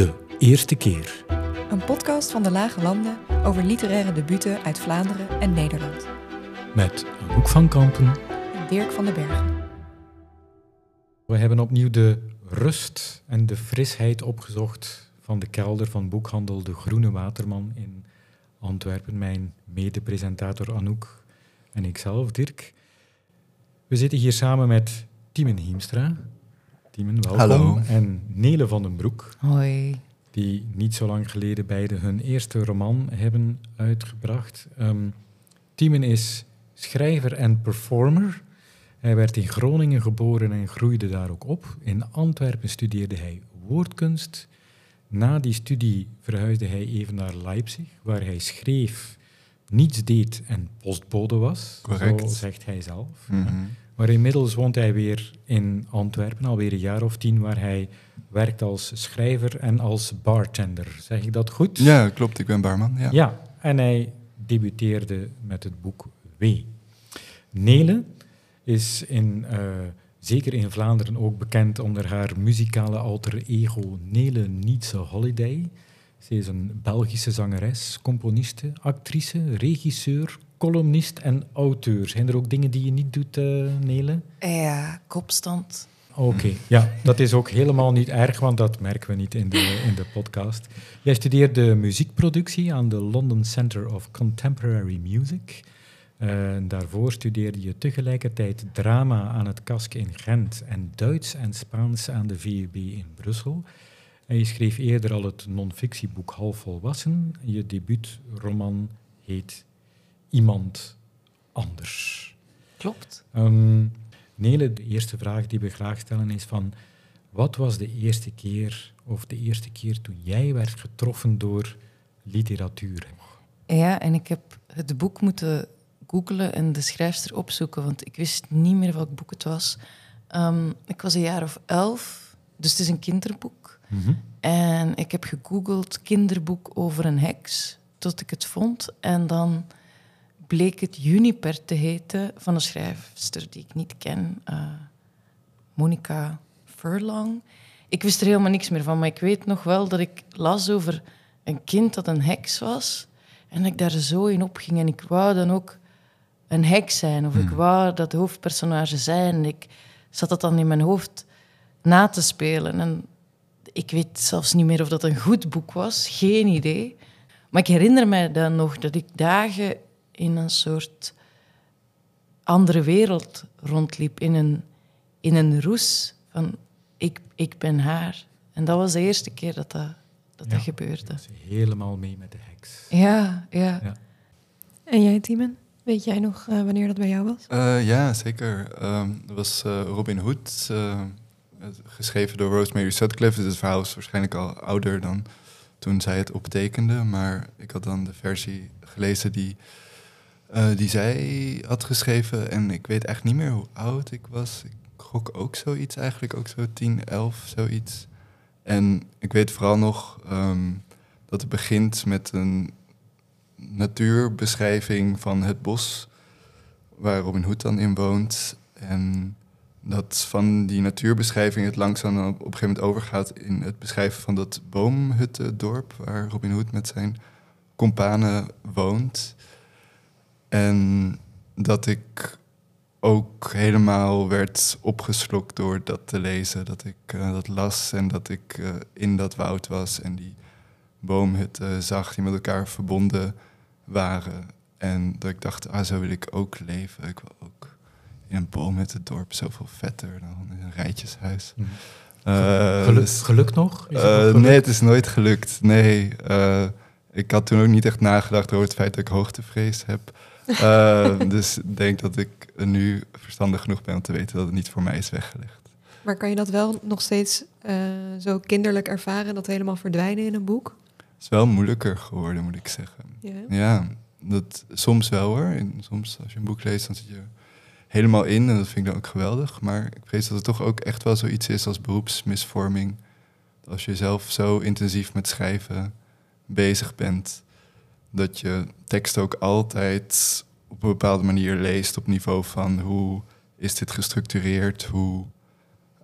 De Eerste Keer. Een podcast van de Lage Landen over literaire debuten uit Vlaanderen en Nederland. Met Anouk van Kampen. En Dirk van den Bergen. We hebben opnieuw de rust en de frisheid opgezocht van de kelder van boekhandel De Groene Waterman in Antwerpen. Mijn mede-presentator Anouk en ikzelf, Dirk. We zitten hier samen met Timen Hiemstra. Timen, welkom. Hallo. En Nele van den Broek, Hoi. die niet zo lang geleden beide hun eerste roman hebben uitgebracht. Ehm Timen is schrijver en performer. Hij werd in Groningen geboren en groeide daar ook op. In Antwerpen studeerde hij woordkunst. Na die studie verhuisde hij even naar Leipzig, waar hij schreef, niets deed en postbode was. Correct. Zo zegt hij zelf. Mhm. Maar inmiddels woont hij weer in Antwerpen, alweer een jaar of tien, waar hij werkt als schrijver en als bartender. Zeg ik dat goed? Ja, klopt. Ik ben barman. Ja. Ja, en hij debuteerde met het boek W. Nele is in, eh, zeker in Vlaanderen ook bekend onder haar muzikale alter ego Nele Nietse Holiday. Ze is een Belgische zangeres, componiste, actrice, regisseur, columnist en auteur. Zijn er ook dingen die je niet doet, eh, Nele? Ja, kopstand. Oké, ja, dat is ook helemaal niet erg, want dat merken we niet in de, in de podcast. Jij studeerde muziekproductie aan de London Center of Contemporary Music. Eh, en daarvoor studeerde je tegelijkertijd drama aan het KASK in Gent en Duits en Spaans aan de VUB in Brussel. En je schreef eerder al het non-fictieboek Halfvolwassen. Je debuutroman heet Iemand Anders. Klopt. Nele, de eerste vraag die we graag stellen is van... Wat was de eerste keer, of de eerste keer toen jij werd getroffen door literatuur? Ja, en ik heb het boek moeten googlen en de schrijfster opzoeken, want ik wist niet meer welk boek het was. Ehm, ik was een jaar of elf, dus het is een kinderboek. Mhm. En ik heb gegoogeld kinderboek over een heks, tot ik het vond. En dan bleek het Juniper te heten van een schrijfster die ik niet ken, eh, Monica Furlong. Ik wist er helemaal niks meer van, maar ik weet nog wel dat ik las over een kind dat een heks was. En dat ik daar zo in opging. En ik wou dan ook een heks zijn, of ik wou dat hoofdpersonage zijn. En ik zat dat dan in mijn hoofd na te spelen. En ik weet zelfs niet meer of dat een goed boek was, geen idee. Maar ik herinner mij dan nog dat ik dagen in een soort andere wereld rondliep, in een, in een roes van ik, ik ben haar. En dat was de eerste keer dat dat, dat, Ja. dat gebeurde. Is helemaal mee met de heks. Ja, ja. Ja. En jij, Timen? Weet jij nog eh, wanneer dat bij jou was? Eh, ja, zeker. Ehm, dat was eh, Robin Hood, eh, geschreven door Rosemary Sutcliffe. Dus het verhaal is waarschijnlijk al ouder dan toen zij het optekende. Maar ik had dan de versie gelezen die, eh, die zij had geschreven. En ik weet echt niet meer hoe oud ik was. Ik gok ook zoiets eigenlijk, ook zo 10, 11, zoiets. En ik weet vooral nog ehm, dat het begint met een natuurbeschrijving van het bos waar Robin Hood dan in woont. En dat van die natuurbeschrijving het langzaam op, een gegeven moment overgaat in het beschrijven van dat boomhuttendorp waar Robin Hood met zijn companen woont. En dat ik ook helemaal werd opgeslokt door dat te lezen. Dat ik eh, dat las en dat ik eh, in dat woud was en die boomhutten zag die met elkaar verbonden waren. En dat ik dacht, ah, zo wil ik ook leven. Ik wil ook in een boomhuttendorp zoveel vetter dan in een rijtjeshuis. Mhm. Eh, Geluk, dus- nog? Is het eh, nog nee, het is nooit gelukt. Nee, ik had toen ook niet echt nagedacht over het feit dat ik hoogtevrees heb. Eh, dus ik denk dat ik nu verstandig genoeg ben om te weten dat het niet voor mij is weggelegd. Maar kan je dat wel nog steeds eh, zo kinderlijk ervaren, dat helemaal verdwijnen in een boek? Het is wel moeilijker geworden, moet ik zeggen. Ja. Ja, dat, soms wel hoor. En soms als je een boek leest, dan zit je helemaal in. En dat vind ik dan ook geweldig. Maar ik vrees dat het toch ook echt wel zoiets is als beroepsmisvorming. Als je zelf zo intensief met schrijven bezig bent, dat je tekst ook altijd op een bepaalde manier leest op niveau van hoe is dit gestructureerd, hoe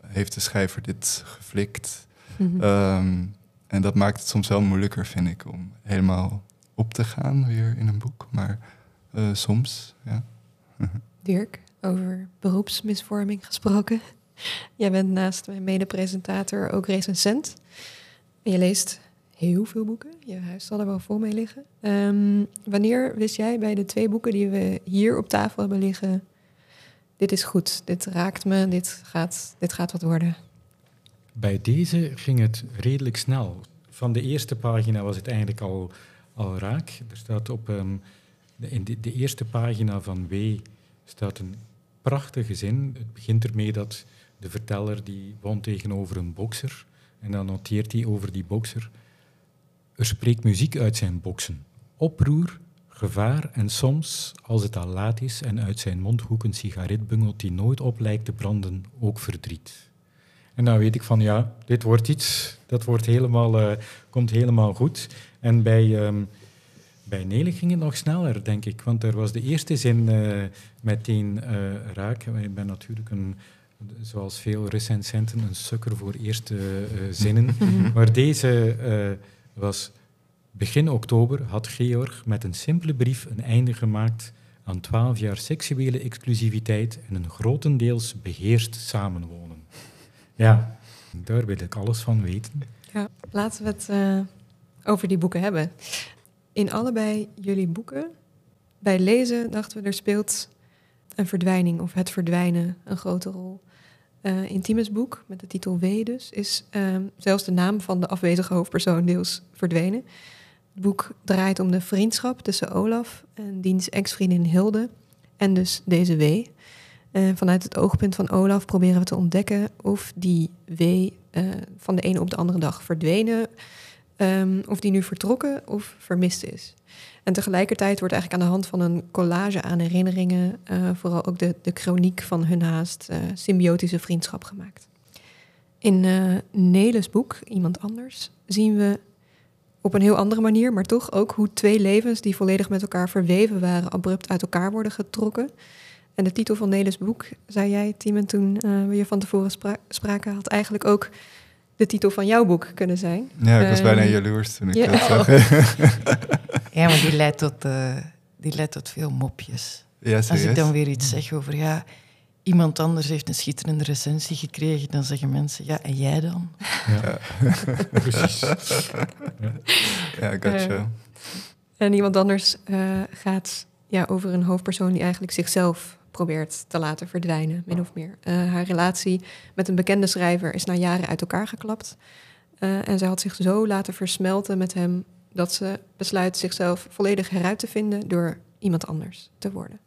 heeft de schrijver dit geflikt. Mhm. Ehm, en dat maakt het soms wel moeilijker, vind ik, om helemaal op te gaan weer in een boek. Maar eh, soms, ja. Dirk, over beroepsmisvorming gesproken. Jij bent naast mijn mede-presentator ook recensent. En je leest heel veel boeken. Je huis zal er wel vol mee liggen. Ehm, wanneer wist jij bij de twee boeken die we hier op tafel hebben liggen... dit is goed, dit raakt me, dit gaat, dit gaat wat worden? Bij deze ging het redelijk snel. Van de eerste pagina was het eigenlijk al, al raak. Er staat op ehm, de, de, de eerste pagina van W staat een prachtige zin. Het begint ermee dat de verteller die woont tegenover een bokser. En dan noteert hij over die bokser. Er spreekt muziek uit zijn boksen. Oproer, gevaar en soms, als het al laat is en uit zijn mondhoek een sigaret bungelt die nooit op lijkt te branden, ook verdriet. En dan weet ik van ja, dit wordt iets, dat wordt helemaal, eh, komt helemaal goed. En bij, ehm, bij Nele ging het nog sneller, denk ik. Want er was de eerste zin eh, meteen eh, raak. Ik ben natuurlijk een, zoals veel recensenten, een sukker voor eerste zinnen. maar deze was begin oktober had Georg met een simpele brief een einde gemaakt aan twaalf jaar seksuele exclusiviteit en een grotendeels beheerst samenwonen. Ja, daar wil ik alles van weten. Ja, laten we het eh, over die boeken hebben. In allebei jullie boeken, bij lezen dachten we, er speelt een verdwijning of het verdwijnen een grote rol. Eh Timus boek, met de titel W dus, is ehm, zelfs de naam van de afwezige hoofdpersoon deels verdwenen. Het boek draait om de vriendschap tussen Olaf en diens ex-vriendin Hilde en dus deze W. En vanuit het oogpunt van Olaf proberen we te ontdekken of die W eh, van de ene op de andere dag verdwenen, ehm, of die nu vertrokken of vermist is. En tegelijkertijd wordt eigenlijk aan de hand van een collage aan herinneringen, eh, vooral ook de, de chroniek van hun haast eh, symbiotische vriendschap gemaakt. In Neles boek, Iemand Anders, zien we op een heel andere manier, maar toch ook hoe twee levens die volledig met elkaar verweven waren, abrupt uit elkaar worden getrokken. En de titel van Neles boek, zei jij, Timon, toen we je van tevoren spra- spraken, had eigenlijk ook de titel van jouw boek kunnen zijn. Ja, ik was bijna Ehm, jaloers toen ik ja. dat zag. Ja, maar die leidt tot, eh, die leidt tot veel mopjes. ja, Als ik dan weer iets zeg over, ja, iemand anders heeft een schitterende recensie gekregen, dan zeggen mensen, ja, en jij dan? Ja. Precies. Ja, gotcha. Eh, En iemand anders eh, gaat ja, over een hoofdpersoon die eigenlijk zichzelf probeert te laten verdwijnen, min of meer. Eh, haar relatie met een bekende schrijver is na jaren uit elkaar geklapt. Eh, en zij had zich zo laten versmelten met hem dat ze besluit zichzelf volledig heruit te vinden door iemand anders te worden.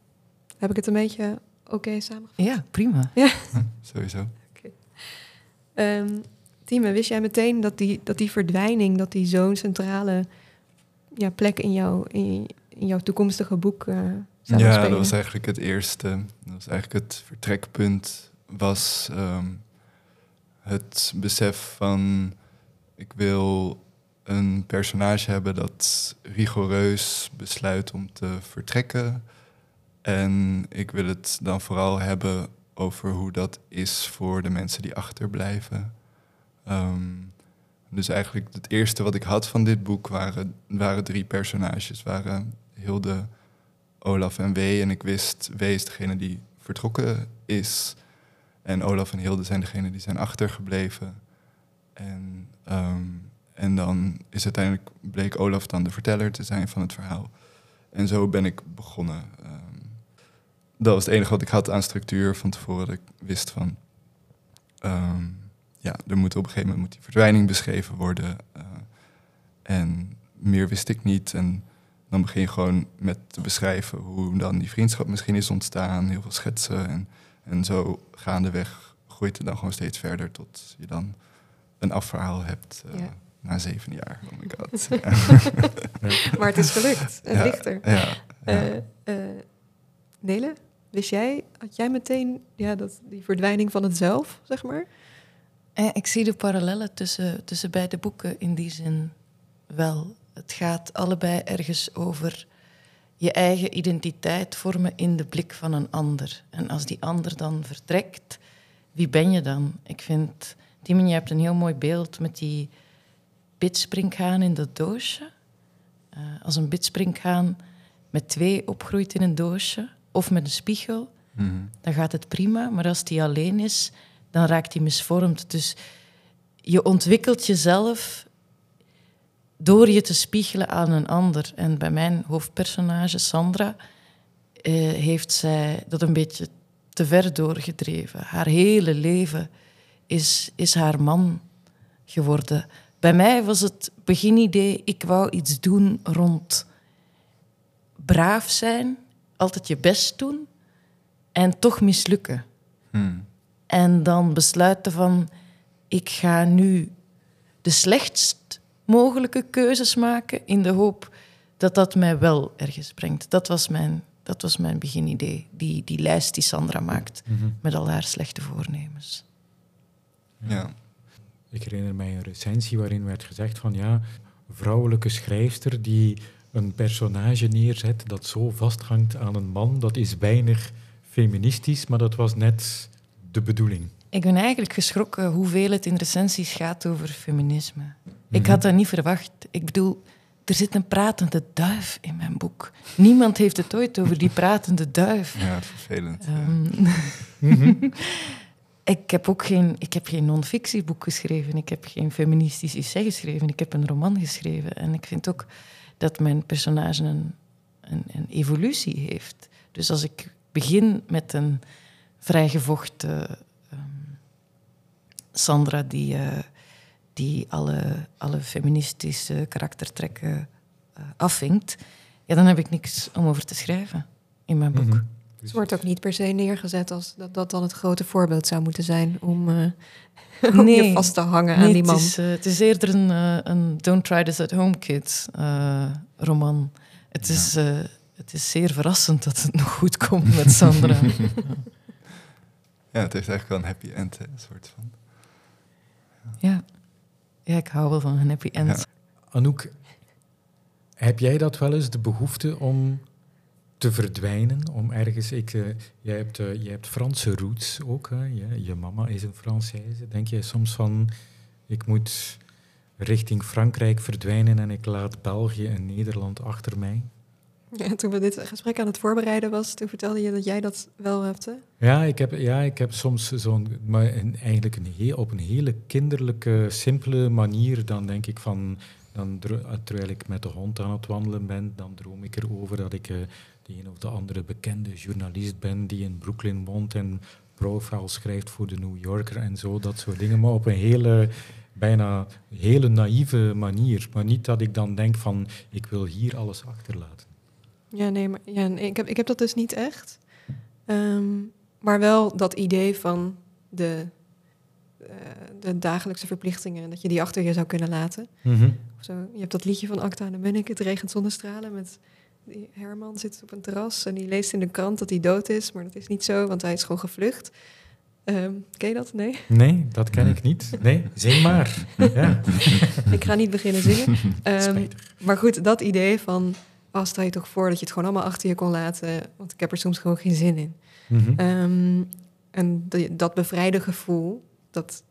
Heb ik het een beetje oké samengevat? Ja, prima. Sowieso. Ehm Tieme, wist jij meteen dat die, dat die verdwijning, dat die zo'n centrale ja, plek in, jou, in, in jouw toekomstige boek eh zou Ja, spelen? dat was eigenlijk het eerste. Dat was eigenlijk het vertrekpunt. Was ehm, het besef van ik wil een personage hebben dat rigoureus besluit om te vertrekken. En ik wil het dan vooral hebben over hoe dat is voor de mensen die achterblijven. Ehm, dus eigenlijk het eerste wat ik had van dit boek waren, waren drie personages. Waren Hilde, Olaf en W. En ik wist, W is degene die vertrokken is. En Olaf en Hilde zijn degene die zijn achtergebleven. En, ehm, en dan is uiteindelijk bleek Olaf dan de verteller te zijn van het verhaal. En zo ben ik begonnen. Ehm, dat was het enige wat ik had aan structuur van tevoren. Dat ik wist van... ehm, ja, er moet op een gegeven moment moet die verdwijning beschreven worden. eh, en meer wist ik niet. En dan begin je gewoon met te beschrijven hoe dan die vriendschap misschien is ontstaan. Heel veel schetsen. En, en zo gaandeweg groeit het dan gewoon steeds verder tot je dan een afverhaal hebt eh, Ja. na zeven jaar. Oh my god. Maar het is gelukt. Er. ja, ja. Eh, eh, Nele, wist jij, had jij meteen ja, dat, die verdwijning van het zelf, zeg maar? Ik zie de parallellen tussen, tussen beide boeken in die zin wel. Het gaat allebei ergens over je eigen identiteit vormen in de blik van een ander. En als die ander dan vertrekt, wie ben je dan? Ik vind, Timon, je hebt een heel mooi beeld met die bitsprinkhaan in dat doosje. Eh, als een bitsprinkhaan met twee opgroeit in een doosje of met een spiegel, Mhm. dan gaat het prima. Maar als die alleen is, dan raakt die misvormd. Dus je ontwikkelt jezelf door je te spiegelen aan een ander. En bij mijn hoofdpersonage, Sandra, eh, heeft zij dat een beetje te ver doorgedreven. Haar hele leven is, is haar man geworden. Bij mij was het beginidee, ik wou iets doen rond braaf zijn, altijd je best doen en toch mislukken. Mhm. En dan besluiten van, ik ga nu de slechtst mogelijke keuzes maken in de hoop dat dat mij wel ergens brengt. Dat was mijn, dat was mijn beginidee, die, die lijst die Sandra maakt Mhm. met al haar slechte voornemens. Ja. Ik herinner mij een recensie waarin werd gezegd van ja, vrouwelijke schrijfster die een personage neerzet dat zo vasthangt aan een man, dat is weinig feministisch, maar dat was net de bedoeling. Ik ben eigenlijk geschrokken hoeveel het in recensies gaat over feminisme. Ik Mhm. had dat niet verwacht. Ik bedoel, er zit een pratende duif in mijn boek. Niemand heeft het ooit over die pratende duif. ja, vervelend. Ehm, Mhm. ik heb ook geen, ik heb geen non-fictieboek geschreven. Ik heb geen feministisch essay geschreven. Ik heb een roman geschreven. En ik vind ook dat mijn personage een, een, een evolutie heeft. Dus als ik begin met een vrijgevochten Sandra die, eh, die alle, alle feministische karaktertrekken eh afvinkt, ja, dan heb ik niks om over te schrijven in mijn boek. Mhm. Het wordt ook niet per se neergezet als dat dat dan het grote voorbeeld zou moeten zijn om, eh, om Nee. je vast te hangen aan Nee, die man. Het is, het is eerder een, een Don't Try This at Home Kids eh, roman. Het, Ja. is, eh, het is zeer verrassend dat het nog goed komt met Sandra. Ja, het heeft eigenlijk wel een happy end, hè, een soort van. Ja. ja, ik hou wel van een happy end. Anouk, heb jij dat wel eens, de behoefte om te verdwijnen? Om ergens, ik, eh, jij, hebt, eh, jij hebt Franse roots ook, hè? Je, je mama is een Française. Denk jij soms van, ik moet richting Frankrijk verdwijnen en ik laat België en Nederland achter mij? Ja, toen we dit gesprek aan het voorbereiden was, toen vertelde je dat jij dat wel hebt. Ja, ik heb, ja, ik heb soms zo'n, maar eigenlijk een heel, op een hele kinderlijke, simpele manier, dan denk ik van, dan, eh, terwijl ik met de hond aan het wandelen ben, dan droom ik erover dat ik eh, de een of de andere bekende journalist ben die in Brooklyn woont en profile schrijft voor de New Yorker en zo, dat soort dingen, maar op een hele, bijna hele naïeve manier. Maar niet dat ik dan denk van, ik wil hier alles achterlaten. Ja, nee, maar ja, nee, ik, heb, ik heb dat dus niet echt. Ehm, maar wel dat idee van de, eh, de dagelijkse verplichtingen, en dat je die achter je zou kunnen laten. Of zo. Je hebt dat liedje van Acta en de Munnik, Het regent zonnestralen, met die Herman zit op een terras en die leest in de krant dat hij dood is, maar dat is niet zo, want hij is gewoon gevlucht. Ehm, ken je dat? Nee? Nee, dat ken ik niet. Nee, zing maar. Ja. ik ga niet beginnen zingen. Ehm, maar goed, dat idee van, oh, stel je toch voor dat je het gewoon allemaal achter je kon laten, want ik heb er soms gewoon geen zin in. Mhm. Ehm, en de- dat bevrijde gevoel, dat,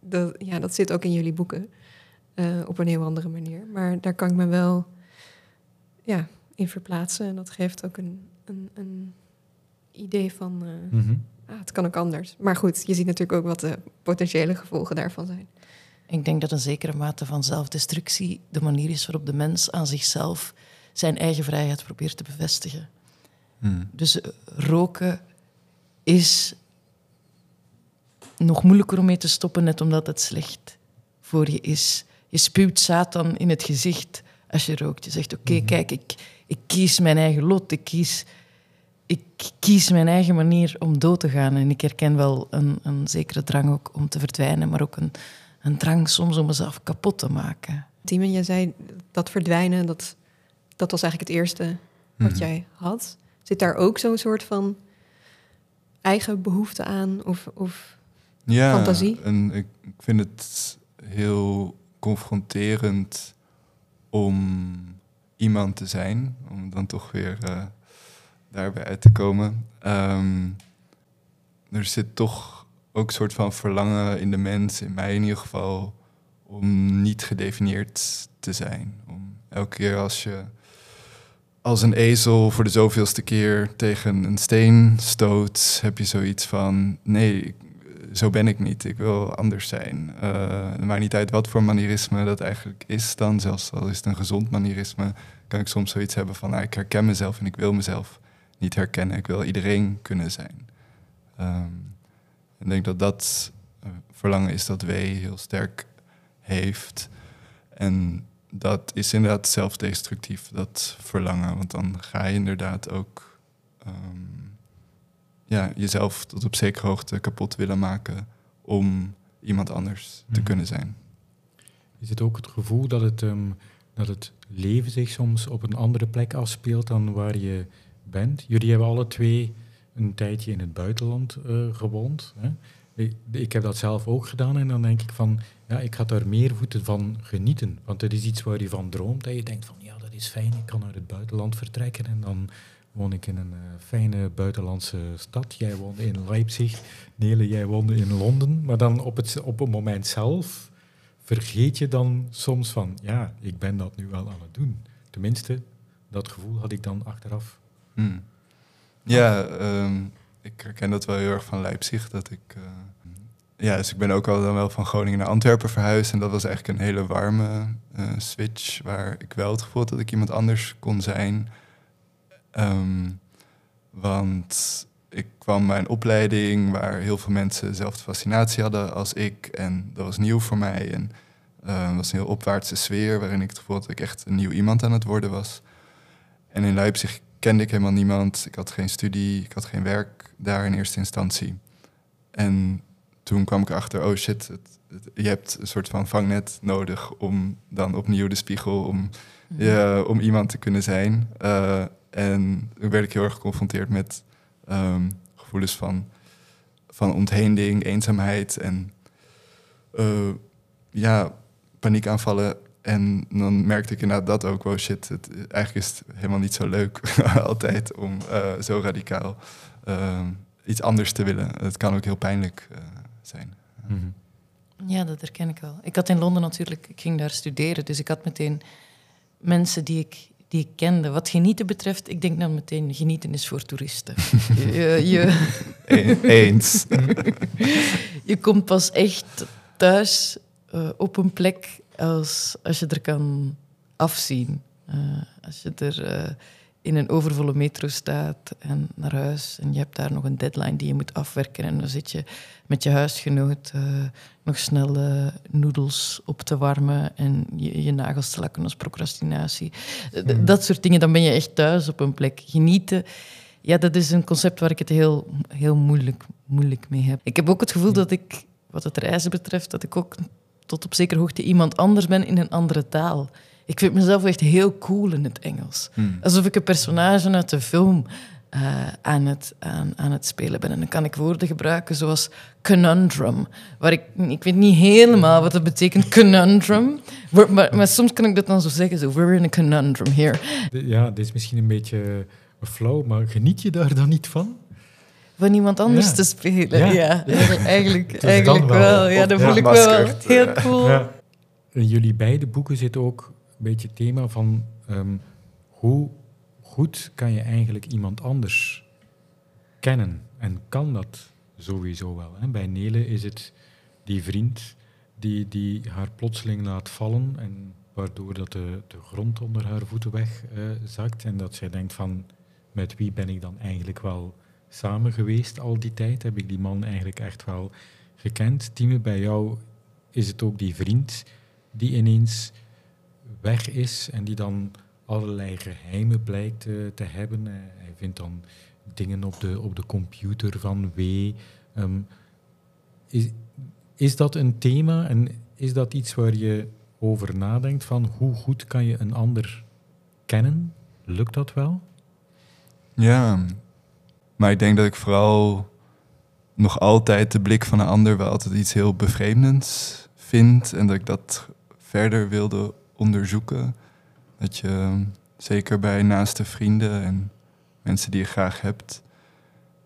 dat, ja, dat zit ook in jullie boeken. eh, op een heel andere manier. Maar daar kan ik me wel ja, in verplaatsen. En dat geeft ook een, een, een idee van... eh, Mhm. ah, het kan ook anders. Maar goed, je ziet natuurlijk ook wat de potentiële gevolgen daarvan zijn. Ik denk dat een zekere mate van zelfdestructie de manier is waarop de mens aan zichzelf zijn eigen vrijheid probeert te bevestigen. Hmm. Dus eh, roken is nog moeilijker om mee te stoppen, net omdat het slecht voor je is. Je spuwt Satan in het gezicht als je rookt. Je zegt, oké, Mhm. kijk, ik, ik kies mijn eigen lot. Ik kies, ik kies mijn eigen manier om dood te gaan. En ik herken wel een, een zekere drang ook om te verdwijnen, maar ook een, een drang soms om mezelf kapot te maken. Timon, jij zei dat verdwijnen, dat, dat was eigenlijk het eerste wat Mhm. jij had. Zit daar ook zo'n soort van eigen behoefte aan? Of, of ja, fantasie? En ik, ik vind het heel confronterend om iemand te zijn, om dan toch weer eh, daarbij uit te komen. Ehm, er zit toch ook een soort van verlangen in de mens, in mij in ieder geval, om niet gedefinieerd te zijn. Om elke keer als je als een ezel voor de zoveelste keer tegen een steen stoot, heb je zoiets van: nee, zo ben ik niet. Ik wil anders zijn. Uh, het maakt niet uit wat voor manierisme dat eigenlijk is dan. Zelfs al is het een gezond manierisme, kan ik soms zoiets hebben van... Nou, ik herken mezelf en ik wil mezelf niet herkennen. Ik wil iedereen kunnen zijn. Um, ik denk dat dat uh, verlangen is dat W heel sterk heeft. En dat is inderdaad zelfdestructief, dat verlangen. Want dan ga je inderdaad ook um, ja, jezelf tot op zekere hoogte kapot willen maken om iemand anders te mhm. kunnen zijn. Is het ook het gevoel dat het, um, dat het leven zich soms op een andere plek afspeelt dan waar je bent? Jullie hebben alle twee een tijdje in het buitenland uh, gewoond. Hè? Ik, ik, heb dat zelf ook gedaan en dan denk ik van, ja, ik ga daar meer voeten van genieten. Want het is iets waar je van droomt, dat je denkt van, ja, dat is fijn, ik kan naar het buitenland vertrekken en dan woon ik in een uh, fijne buitenlandse stad. Jij woonde in Leipzig, Nele, jij woonde in Londen. Maar dan op het, op het moment zelf vergeet je dan soms van, ja, ik ben dat nu wel aan het doen. Tenminste, dat gevoel had ik dan achteraf. Hmm. Ja, um, ik herken dat wel heel erg van Leipzig. Dat ik, uh, ja, dus ik ben ook al dan wel van Groningen naar Antwerpen verhuisd. En dat was eigenlijk een hele warme uh, switch. Waar ik wel het gevoel had dat ik iemand anders kon zijn. Um, want ik kwam mijn opleiding waar heel veel mensen dezelfde fascinatie hadden als ik. En dat was nieuw voor mij. En het was een heel opwaartse sfeer waarin ik het gevoel dat ik echt een nieuw iemand aan het worden was. En in Leipzig kende ik helemaal niemand. Ik had geen studie, ik had geen werk daar in eerste instantie. En toen kwam ik achter, oh shit, het, je hebt een soort van vangnet nodig om dan opnieuw de spiegel, om, mhm. om iemand te kunnen zijn. Uh, en toen werd ik heel erg geconfronteerd met um, gevoelens van, van ontheemding, eenzaamheid en uh, ja, paniekaanvallen. En dan merkte ik inderdaad dat ook, wow shit, het, eigenlijk is het helemaal niet zo leuk altijd om uh, zo radicaal uh, iets anders te willen. Het kan ook heel pijnlijk zijn. Mm -hmm. Ja, dat herken ik wel. Ik had in Londen natuurlijk, ik ging daar studeren, dus ik had meteen mensen die ik die ik kende. Wat genieten betreft, ik denk dan meteen, genieten is voor toeristen. je, je Eens. je komt pas echt thuis uh, op een plek als, als je er kan afzien. Uh, als je er uh, in een overvolle metro staat en naar huis en je hebt daar nog een deadline die je moet afwerken en dan zit je met je huisgenoot uh, nog snel noedels op te warmen en je, je nagels te lakken als procrastinatie. Hmm. Dat soort dingen, dan ben je echt thuis op een plek. Genieten, ja, dat is een concept waar ik het heel, heel moeilijk, moeilijk mee heb. Ik heb ook het gevoel dat ik, wat het reizen betreft, dat ik ook tot op zekere hoogte iemand anders ben in een andere taal. Ik vind mezelf echt heel cool in het Engels. Hmm. Alsof ik een personage uit de film uh, aan, het, aan, aan het spelen ben. En dan kan ik woorden gebruiken zoals conundrum. Waar ik, ik weet niet helemaal wat dat betekent, conundrum. Maar, maar, soms kan ik dat dan zo zeggen, zo, we're in a conundrum here. Ja, dit is misschien een beetje flow, maar geniet je daar dan niet van? van iemand anders te spelen. Ja, eigenlijk, eigenlijk wel. Ja, dat voel ik wel heel cool. In jullie beide boeken zit ook beetje het thema van um, hoe goed kan je eigenlijk iemand anders kennen? En kan dat sowieso wel? Hè? Bij Nele is het die vriend die, die haar plotseling laat vallen en waardoor dat de, de grond onder haar voeten wegzakt uh, en dat zij denkt van met wie ben ik dan eigenlijk wel samen geweest al die tijd? Heb ik die man eigenlijk echt wel gekend? Time, bij jou is het ook die vriend die ineens weg is en die dan allerlei geheimen blijkt uh, te hebben. Uh, hij vindt dan dingen op de, op de computer van W. Um, is, is dat een thema en is dat iets waar je over nadenkt van hoe goed kan je een ander kennen? Lukt dat wel? Ja, maar ik denk dat ik vooral nog altijd de blik van een ander wel altijd iets heel bevreemdends vind. En dat ik dat verder wilde onderzoeken. Dat je zeker bij naaste vrienden en mensen die je graag hebt,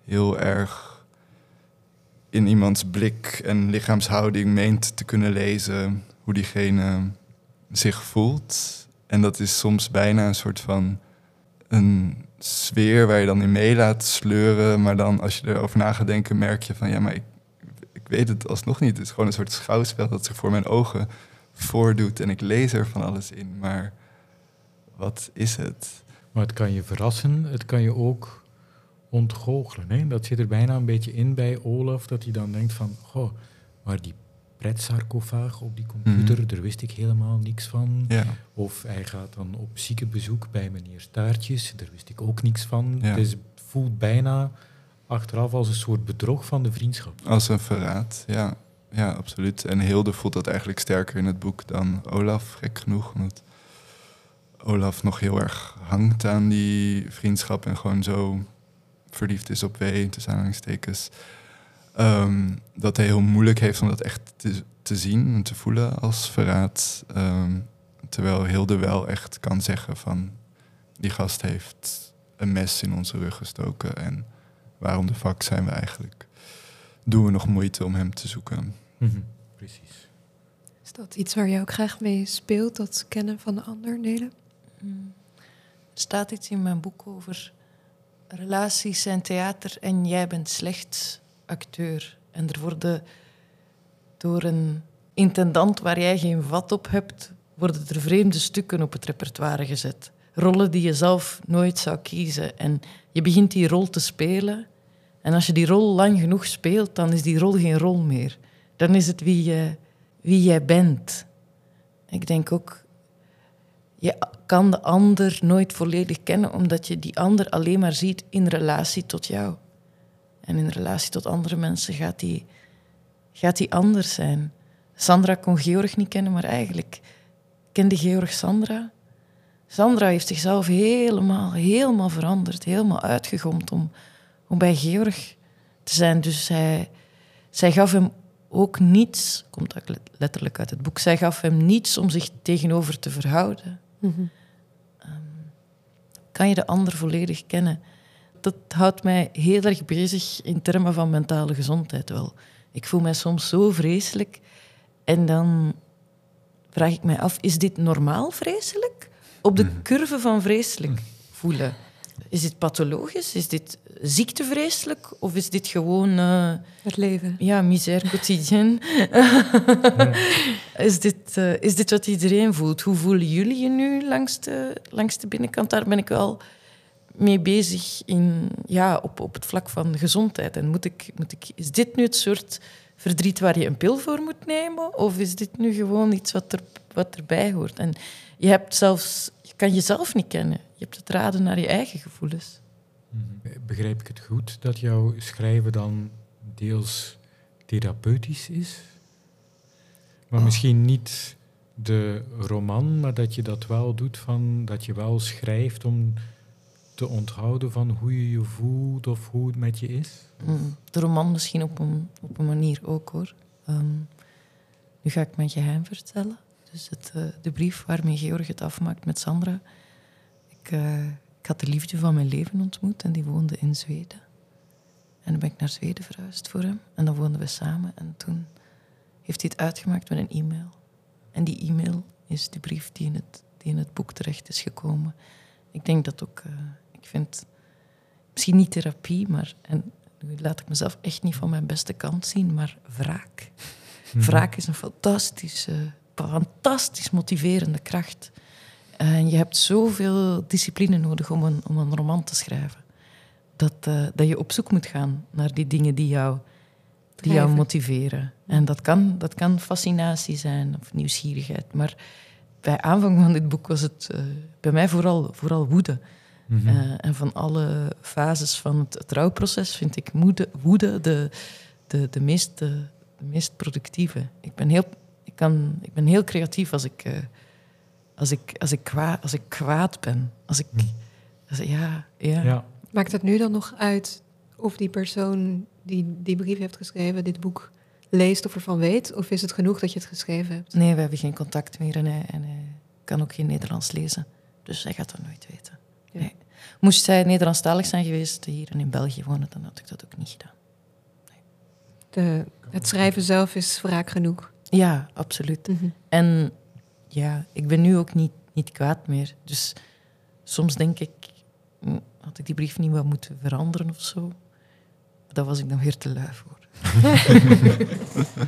heel erg in iemands blik en lichaamshouding meent te kunnen lezen hoe diegene zich voelt. En dat is soms bijna een soort van een sfeer waar je dan in mee laat sleuren. Maar dan als je erover na gaat denken, merk je van ja, maar ik, ik weet het alsnog niet. Het is gewoon een soort schouwspel dat zich voor mijn ogen voordoet. En ik lees er van alles in. Maar wat is het? Maar het kan je verrassen, het kan je ook ontgoochelen. Hè? Dat zit er bijna een beetje in bij Olaf, dat hij dan denkt van, goh, maar die pretsarcofaag op die computer, Mhm. daar wist ik helemaal niks van. Ja, Of hij gaat dan op ziekenbezoek bij meneer Staartjes, daar wist ik ook niks van. Ja. Dus het voelt bijna achteraf als een soort bedrog van de vriendschap. als een verraad. Ja, ja, absoluut. En Hilde voelt dat eigenlijk sterker in het boek dan Olaf, gek genoeg. Omdat Olaf nog heel erg hangt aan die vriendschap en gewoon zo verliefd is op W, tussen aanhalingstekens. Ehm, dat hij heel moeilijk heeft om dat echt te, te zien en te voelen als verraad. Ehm, terwijl Hilde wel echt kan zeggen van... die gast heeft een mes in onze rug gestoken... en waarom de fuck zijn we eigenlijk? Doen we nog moeite om hem te zoeken? Mhm, Precies. Is dat iets waar je ook graag mee speelt, dat kennen van de ander, Nele? Mm. Er staat iets in mijn boek over relaties zijn theater en jij bent slechts acteur. En er worden door een intendant waar jij geen vat op hebt, worden er vreemde stukken op het repertoire gezet. Rollen die je zelf nooit zou kiezen. En je begint die rol te spelen. En als je die rol lang genoeg speelt, dan is die rol geen rol meer. Dan is het wie, wie jij bent. Ik denk ook, je kan de ander nooit volledig kennen, omdat je die ander alleen maar ziet in relatie tot jou. En in relatie tot andere mensen gaat die, gaat anders zijn. Sandra kon Georg niet kennen, maar eigenlijk kende Georg Sandra. Sandra heeft zichzelf helemaal, helemaal veranderd, helemaal uitgegomd om, om bij Georg te zijn. Dus zij, zij gaf hem ook niets, komt letterlijk uit het boek, zij gaf hem niets om zich tegenover te verhouden. Kan je de ander volledig kennen? Dat houdt mij heel erg bezig in termen van mentale gezondheid wel. Ik voel mij soms zo vreselijk en dan vraag ik mij af, is dit normaal vreselijk? Op de curve van vreselijk voelen. Is dit pathologisch? Is dit ziektevreselijk? Of is dit gewoon... eh, Het leven. ja, misère quotidienne. is, dit, eh, is dit wat iedereen voelt? Hoe voelen jullie je nu langs de, langs de binnenkant? Daar ben ik wel mee bezig in, ja, op, op het vlak van gezondheid. En moet ik, moet ik, is dit nu het soort verdriet waar je een pil voor moet nemen? Of is dit nu gewoon iets wat, er, wat erbij hoort? En je, hebt zelfs, kan jezelf niet kennen. Je hebt het raden naar je eigen gevoelens. Mhm. Begrijp ik het goed dat jouw schrijven dan deels therapeutisch is? Maar Oh. misschien niet de roman, maar dat je dat wel doet van dat je wel schrijft om te onthouden van hoe je je voelt of hoe het met je is? Mm, De roman misschien op een, op een manier ook hoor. Ehm, nu ga ik mijn geheim vertellen. Dus het, eh, de brief waarmee Georg het afmaakt met Sandra. Ik, eh, ik had de liefde van mijn leven ontmoet en die woonde in Zweden. En dan ben ik naar Zweden verhuisd voor hem. En dan woonden we samen. En toen heeft hij het uitgemaakt met een e-mail. En die e-mail is de brief die in het, die in het boek terecht is gekomen. Ik denk dat ook... eh, ik vind misschien niet therapie, maar en nu laat ik mezelf echt niet van mijn beste kant zien, maar wraak. Wraak is een fantastische, fantastisch motiverende kracht. En je hebt zoveel discipline nodig om een, om een roman te schrijven. Dat, eh, dat je op zoek moet gaan naar die dingen die jou, die jou motiveren. En dat kan, dat kan fascinatie zijn of nieuwsgierigheid. Maar bij aanvang van dit boek was het eh, bij mij vooral, vooral woede. Mhm. Eh, en van alle fases van het, het rouwproces vind ik moede, woede de, de, de, meest, de, de meest productieve. Ik ben heel, kan, ik ben heel creatief als ik, eh, als ik, als ik, kwaad, als ik kwaad ben. Als ik, als, ja, ja. Ja, Maakt het nu dan nog uit of die persoon die die brief heeft geschreven dit boek leest of ervan weet? Of is het genoeg dat je het geschreven hebt? Nee, we hebben geen contact meer en hij, en hij kan ook geen Nederlands lezen. Dus hij gaat dat nooit weten. Ja. Nee. Moest hij Nederlandstalig zijn geweest, hier en in België wonen, dan had ik dat ook niet gedaan. De, het schrijven zelf is wraak genoeg. Ja, absoluut. Mhm. En ja, ik ben nu ook niet, niet kwaad meer. Dus soms denk ik, hm, had ik die brief niet wat moeten veranderen of zo? Daar was ik dan weer te lui voor.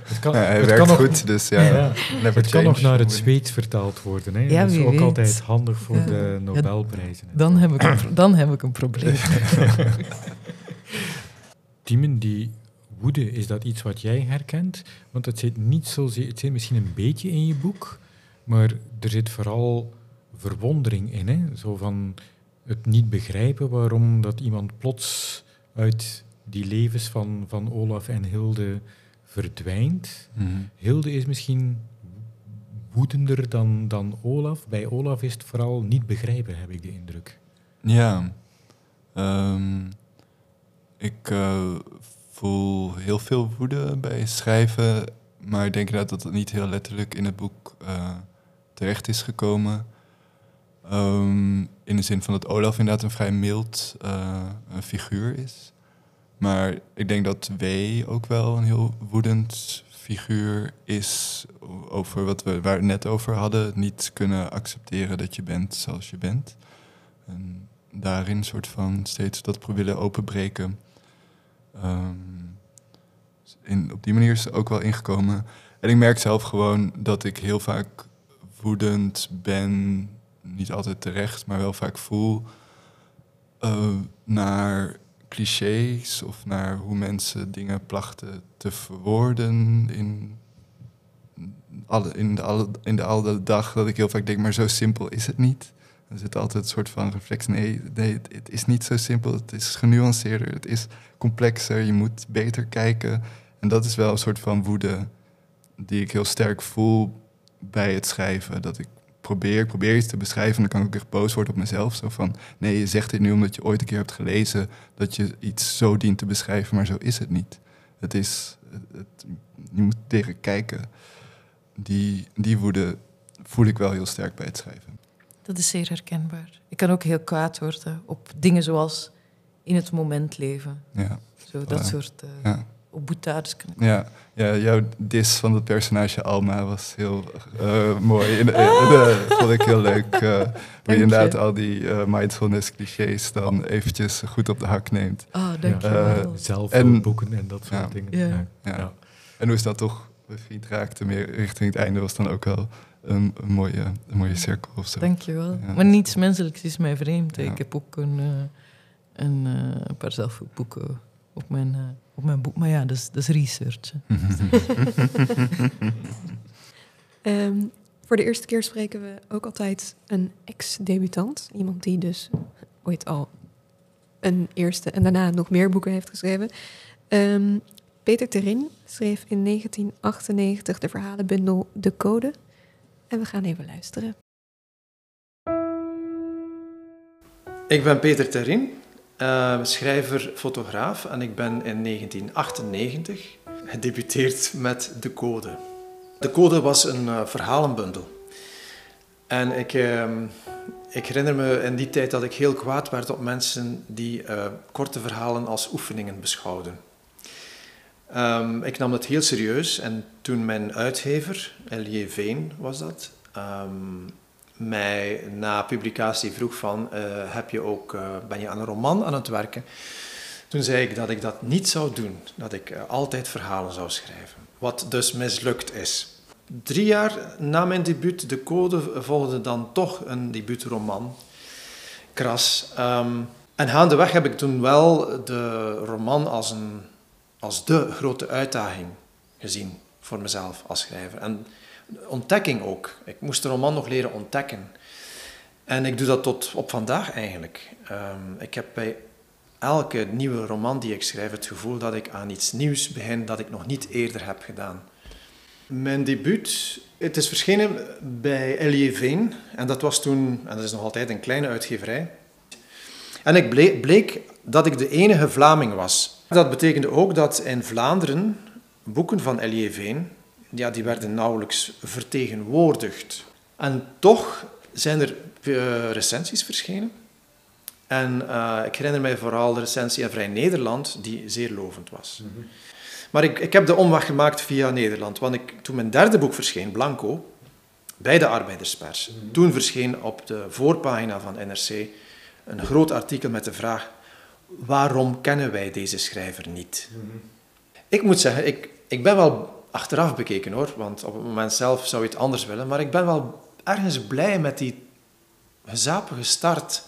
Het kan, Ja, hij het werkt kan nog- goed, dus ja, Ja. never Het kan nog naar het Zweeds vertaald worden. Hè? Ja, dat is ook weet. altijd handig voor Ja. de Nobelprijzen. Dan heb ik een, dan heb ik een probleem. Diemen, die woede, is dat iets wat jij herkent? Want het zit niet zozeer, het zit misschien een beetje in je boek, maar er zit vooral verwondering in. Hè? Zo van het niet begrijpen waarom dat iemand plots uit die levens van, van Olaf en Hilde verdwijnt. Mhm. Hilde is misschien woedender dan, dan Olaf. Bij Olaf is het vooral niet begrijpen, heb ik de indruk. Ja. Ehm, ik eh, voel heel veel woede bij schrijven, maar ik denk inderdaad dat het niet heel letterlijk in het boek eh, terecht is gekomen. Ehm, in de zin van dat Olaf inderdaad een vrij mild eh, een figuur is. Maar ik denk dat W ook wel een heel woedend figuur is over wat we waar het net over hadden. Niet kunnen accepteren dat je bent zoals je bent. En daarin soort van steeds dat willen openbreken. Ehm, in, op die manier is het ook wel ingekomen. En ik merk zelf gewoon dat ik heel vaak woedend ben, niet altijd terecht, maar wel vaak voel eh, naar clichés of naar hoe mensen dingen plachten te verwoorden in, alle, in, de, alle, in de alle dag. Dat ik heel vaak denk, maar zo simpel is het niet. Er zit altijd een soort van reflex. Nee, nee, het- is niet zo simpel. Het is genuanceerder. Het is complexer. Je moet beter kijken. En dat is wel een soort van woede die ik heel sterk voel bij het schrijven. Dat ik probeer, probeer iets te beschrijven en dan kan ik ook echt boos worden op mezelf. Zo van, nee, je zegt dit nu omdat je ooit een keer hebt gelezen dat je iets zo dient te beschrijven, maar zo is het niet. Het is, je moet tegen kijken. Die, die woede voel ik wel heel sterk bij het schrijven. Dat is zeer herkenbaar. Ik kan ook heel kwaad worden op dingen zoals in het moment leven. Ja, Zo, dat Voilà. soort uh, ja. op boetades. Ja, ja, jouw dis van het personage Alma was heel uh, mooi. In, in, in, vond ik heel leuk. Uh, hoe je inderdaad al die uh, mindfulness clichés dan eventjes goed op de hak neemt. Oh, dank je Ja. wel. Zelf En- boeken en dat soort Ja. dingen. Ja. Ja. Ja. Ja. En hoe is dat toch bevriend raakte, meer richting het einde, was dan ook wel een, een mooie, een mooie cirkel of zo. Dank je wel. Ja. Maar niets menselijks is mij vreemd. Ja. Ik heb ook een, eh, een, eh, een paar zelfboeken op mijn, eh, op mijn boek. Maar ja, dat is, dat is research. Ehm, voor de eerste keer spreken we ook altijd een ex-debutant. Iemand die dus ooit al een eerste en daarna nog meer boeken heeft geschreven. Ehm, Peter Terin schreef in 1998 de verhalenbundel De Code. En we gaan even luisteren. Ik ben Peter Terin, eh, schrijver, fotograaf en ik ben in 1998 gedebuteerd met De Code. De Code was een eh, verhalenbundel. En ik, eh, ik herinner me in die tijd dat ik heel kwaad werd op mensen die eh, korte verhalen als oefeningen beschouwden. Ehm, ik nam dat heel serieus en toen mijn uitgever, L.J. Veen was dat, ehm, mij na publicatie vroeg van, eh, heb je ook, eh, ben je aan een roman aan het werken? Toen zei ik dat ik dat niet zou doen, dat ik eh, altijd verhalen zou schrijven. Wat dus mislukt is. Drie jaar na mijn debuut, De Code, volgde dan toch een debuutroman, Kras. Ehm, en gaandeweg heb ik toen wel de roman als, een, als de grote uitdaging gezien voor mezelf als schrijver. En ontdekking ook. Ik moest de roman nog leren ontdekken. En ik doe dat tot op vandaag eigenlijk. Um, ik heb bij elke nieuwe roman die ik schrijf het gevoel dat ik aan iets nieuws begin dat ik nog niet eerder heb gedaan. Mijn debuut, het is verschenen bij L.J. Veen. En dat was toen, en dat is nog altijd een kleine uitgeverij. En ik bleek dat ik de enige Vlaming was. Dat betekende ook dat in Vlaanderen boeken van L.J. Veen ja, die werden nauwelijks vertegenwoordigd. En toch zijn er uh, recensies verschenen. En uh, ik herinner mij vooral de recensie in Vrij Nederland, die zeer lovend was. Maar ik, ik heb de omweg gemaakt via Nederland. Want ik, toen mijn derde boek verscheen, Blanco, bij de arbeiderspers, toen verscheen op de voorpagina van NRC een groot artikel met de vraag: waarom kennen wij deze schrijver niet? Ik moet zeggen, ik, ik ben wel achteraf bekeken hoor, want op het moment zelf zou je het anders willen, maar ik ben wel ergens blij met die gezapige start,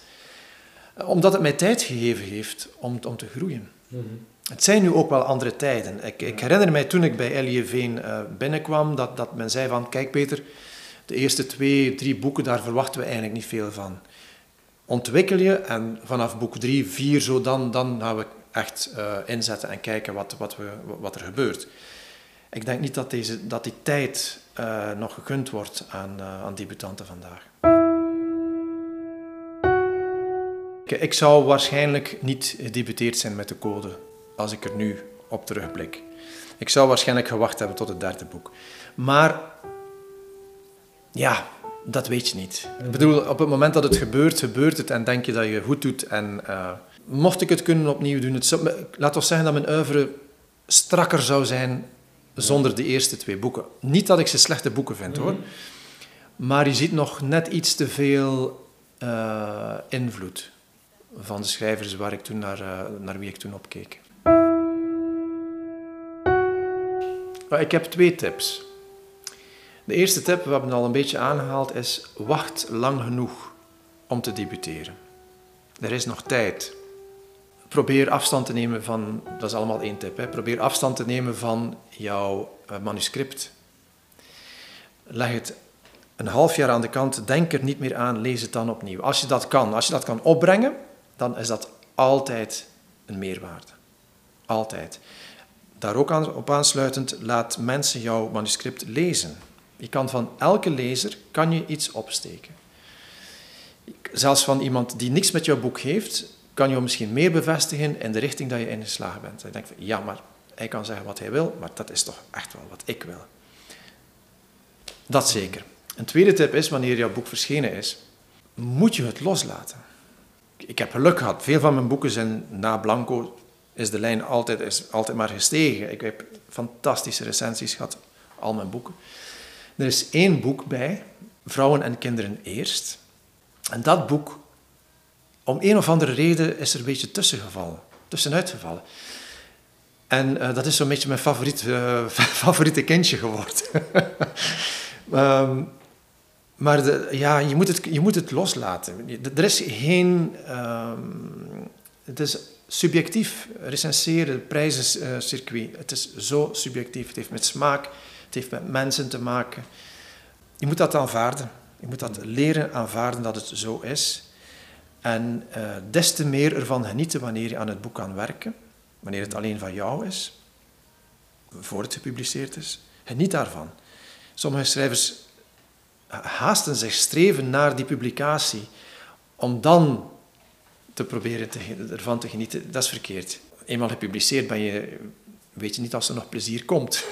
omdat het mij tijd gegeven heeft om, om te groeien. Het zijn nu ook wel andere tijden. Ik, ik herinner mij toen ik bij Elie Veen uh, binnenkwam, dat, dat men zei van, kijk Peter, de eerste twee, drie boeken, daar verwachten we eigenlijk niet veel van. Ontwikkel je en vanaf boek drie, vier, zo dan, dan gaan we echt uh, inzetten en kijken wat, wat, we, wat er gebeurt. Ik denk niet dat, deze, dat die tijd uh, nog gegund wordt aan, uh, aan debutanten vandaag. Ik zou waarschijnlijk niet gedebuteerd zijn met de code als ik er nu op terugblik. Ik zou waarschijnlijk gewacht hebben tot het derde boek. Maar ja, dat weet je niet. Ik bedoel, op het moment dat het gebeurt, gebeurt het en denk je dat je goed doet. En uh, mocht ik het kunnen opnieuw doen, het zou, laat ons zeggen dat mijn oeuvre strakker zou zijn zonder de eerste twee boeken. Niet dat ik ze slechte boeken vind hoor, maar je ziet nog net iets te veel uh, invloed van de schrijvers waar ik toen naar, uh, naar wie ik toen opkeek. Maar ik heb twee tips. De eerste tip, we hebben het al een beetje aangehaald, is wacht lang genoeg om te debuteren. Er is nog tijd. Probeer afstand te nemen van, dat is allemaal één tip, hè. probeer afstand te nemen van jouw uh, manuscript. Leg het een half jaar aan de kant, denk er niet meer aan, lees het dan opnieuw. Als je dat kan, als je dat kan opbrengen, dan is dat altijd een meerwaarde. Altijd. Daar ook op aansluitend, laat mensen jouw manuscript lezen. Je kan van elke lezer kan je iets opsteken. Zelfs van iemand die niks met jouw boek heeft, kan je misschien meer bevestigen in de richting dat je ingeslagen bent. Ik denk van, ja, maar hij kan zeggen wat hij wil, maar dat is toch echt wel wat ik wil. Dat zeker. Een tweede tip is, wanneer jouw boek verschenen is, moet je het loslaten. Ik heb geluk gehad. Veel van mijn boeken zijn na Blanco is de lijn altijd, is altijd maar gestegen. Ik heb fantastische recensies gehad, al mijn boeken. Er is één boek bij, Vrouwen en Kinderen Eerst. En dat boek, om een of andere reden, is er een beetje tussengevallen, tussenuit gevallen. En uh, dat is zo'n beetje mijn uh, favoriete kindje geworden. um, maar ja, je, moet het, je moet het loslaten. Er is geen... Um, het is subjectief recenseren, prijzencircuit. Het is zo subjectief. Het heeft met smaak, het heeft met mensen te maken. Je moet dat aanvaarden. Je moet dat leren aanvaarden dat het zo is. En uh, des te meer ervan genieten wanneer je aan het boek kan werken. Wanneer het alleen van jou is. Voor het gepubliceerd is. Geniet daarvan. Sommige schrijvers haasten zich, streven naar die publicatie. Om dan te proberen te, ervan te genieten. Dat is verkeerd. Eenmaal gepubliceerd ben je weet je niet als er nog plezier komt.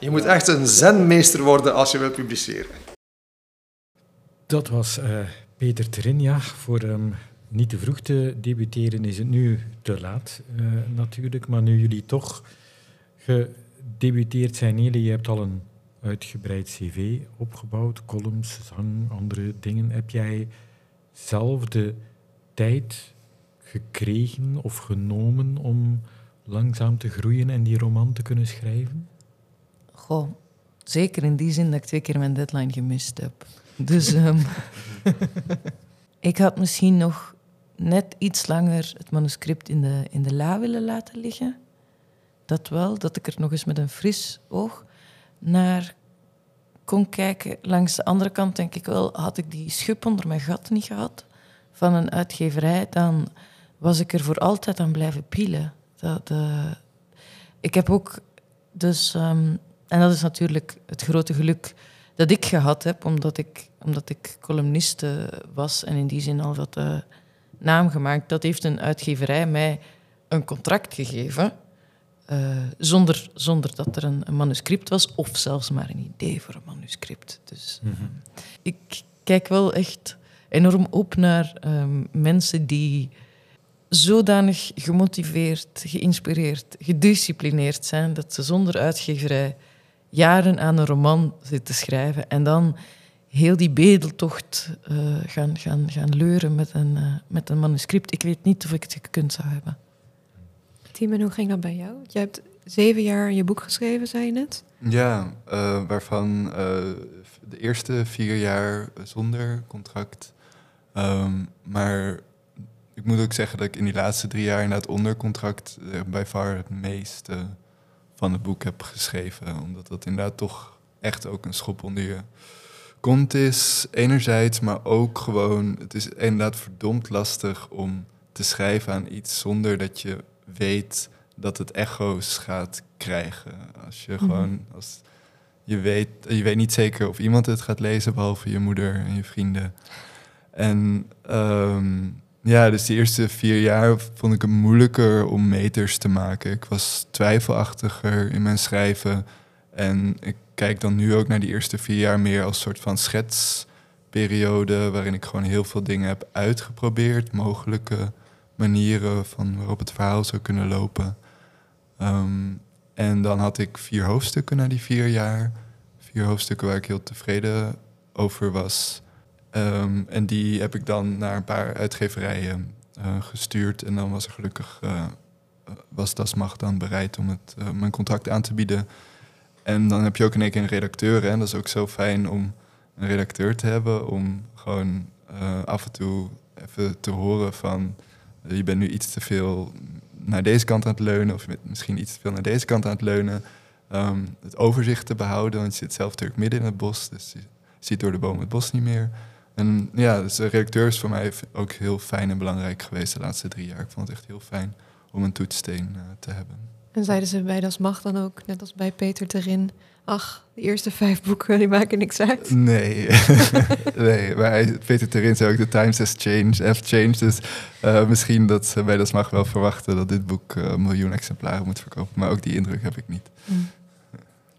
je moet echt een zenmeester worden als je wilt publiceren. Dat was uh, Peter Terinja. Voor hem niet te vroeg te debuteren is het nu te laat uh, natuurlijk. Maar nu jullie toch gedebuteerd zijn, Nele, je hebt al een uitgebreid cv opgebouwd, columns, zang, andere dingen. Heb jij zelf de tijd gekregen of genomen om langzaam te groeien en die roman te kunnen schrijven? Goh, zeker in die zin dat ik twee keer mijn deadline gemist heb. Dus um, ik had misschien nog net iets langer het manuscript in de, in de la willen laten liggen. Dat wel, dat ik er nog eens met een fris oog naar kon kijken. Langs de andere kant denk ik wel, had ik die schub onder mijn gat niet gehad van een uitgeverij, dan was ik er voor altijd aan blijven pielen. Dat, uh, ik heb ook dus, um, en dat is natuurlijk het grote geluk dat ik gehad heb, omdat ik, omdat ik columniste was en in die zin al wat uh, naam gemaakt. Dat heeft een uitgeverij mij een contract gegeven, uh, zonder, zonder dat er een, een, manuscript was, of zelfs maar een idee voor een manuscript. Dus mm -hmm. ik kijk wel echt enorm op naar um, mensen die zodanig gemotiveerd, geïnspireerd, gedisciplineerd zijn dat ze zonder uitgeverij jaren aan een roman zitten te schrijven en dan heel die bedeltocht uh, gaan, gaan, gaan leuren met een, uh, met een manuscript. Ik weet niet of ik het gekund zou hebben. Tim, en hoe ging dat bij jou? Je hebt zeven jaar je boek geschreven, zei je net? Ja, uh, waarvan de eerste vier jaar zonder contract. Um, maar ik moet ook zeggen dat ik in die laatste drie jaar inderdaad onder contract bij far het meeste van het boek heb geschreven. Omdat dat inderdaad toch echt ook een schop onder je kont is, enerzijds, maar ook gewoon, het is inderdaad verdomd lastig om te schrijven aan iets zonder dat je weet dat het echo's gaat krijgen. Als je gewoon, als je weet, je weet niet zeker of iemand het gaat lezen, behalve je moeder en je vrienden. En um, ja, dus de eerste vier jaar vond ik het moeilijker om meters te maken. Ik was twijfelachtiger in mijn schrijven. En ik kijk dan nu ook naar die eerste vier jaar meer als soort van schetsperiode. Waarin ik gewoon heel veel dingen heb uitgeprobeerd. Mogelijke manieren van waarop het verhaal zou kunnen lopen. Ehm, en dan had ik vier hoofdstukken na die vier jaar. Vier hoofdstukken waar ik heel tevreden over was. Um, en die heb ik dan naar een paar uitgeverijen uh, gestuurd. En dan was er gelukkig, uh, was Dasmacht dan bereid om het, uh, mijn contract aan te bieden. En dan heb je ook in één keer een redacteur. Hè? Dat is ook zo fijn om een redacteur te hebben. Om gewoon af en toe even te horen van... je bent nu iets te veel naar deze kant aan het leunen. Of misschien iets te veel naar deze kant aan het leunen. Um, het overzicht te behouden, want je zit zelf natuurlijk midden in het bos. Dus je ziet door de boom het bos niet meer. En ja, dus de redacteur is voor mij ook heel fijn en belangrijk geweest de laatste drie jaar. Ik vond het echt heel fijn om een toetssteen uh, te hebben. En zeiden ze bij Das Macht dan ook, net als bij Peter Terin... ach, de eerste vijf boeken, die maken niks uit? Nee, nee maar Peter Terin zei ook... The times has changed, have changed. Dus uh, misschien dat ze bij Das Macht wel verwachten... dat dit boek uh, een miljoen exemplaren moet verkopen. Maar ook die indruk heb ik niet. Mm.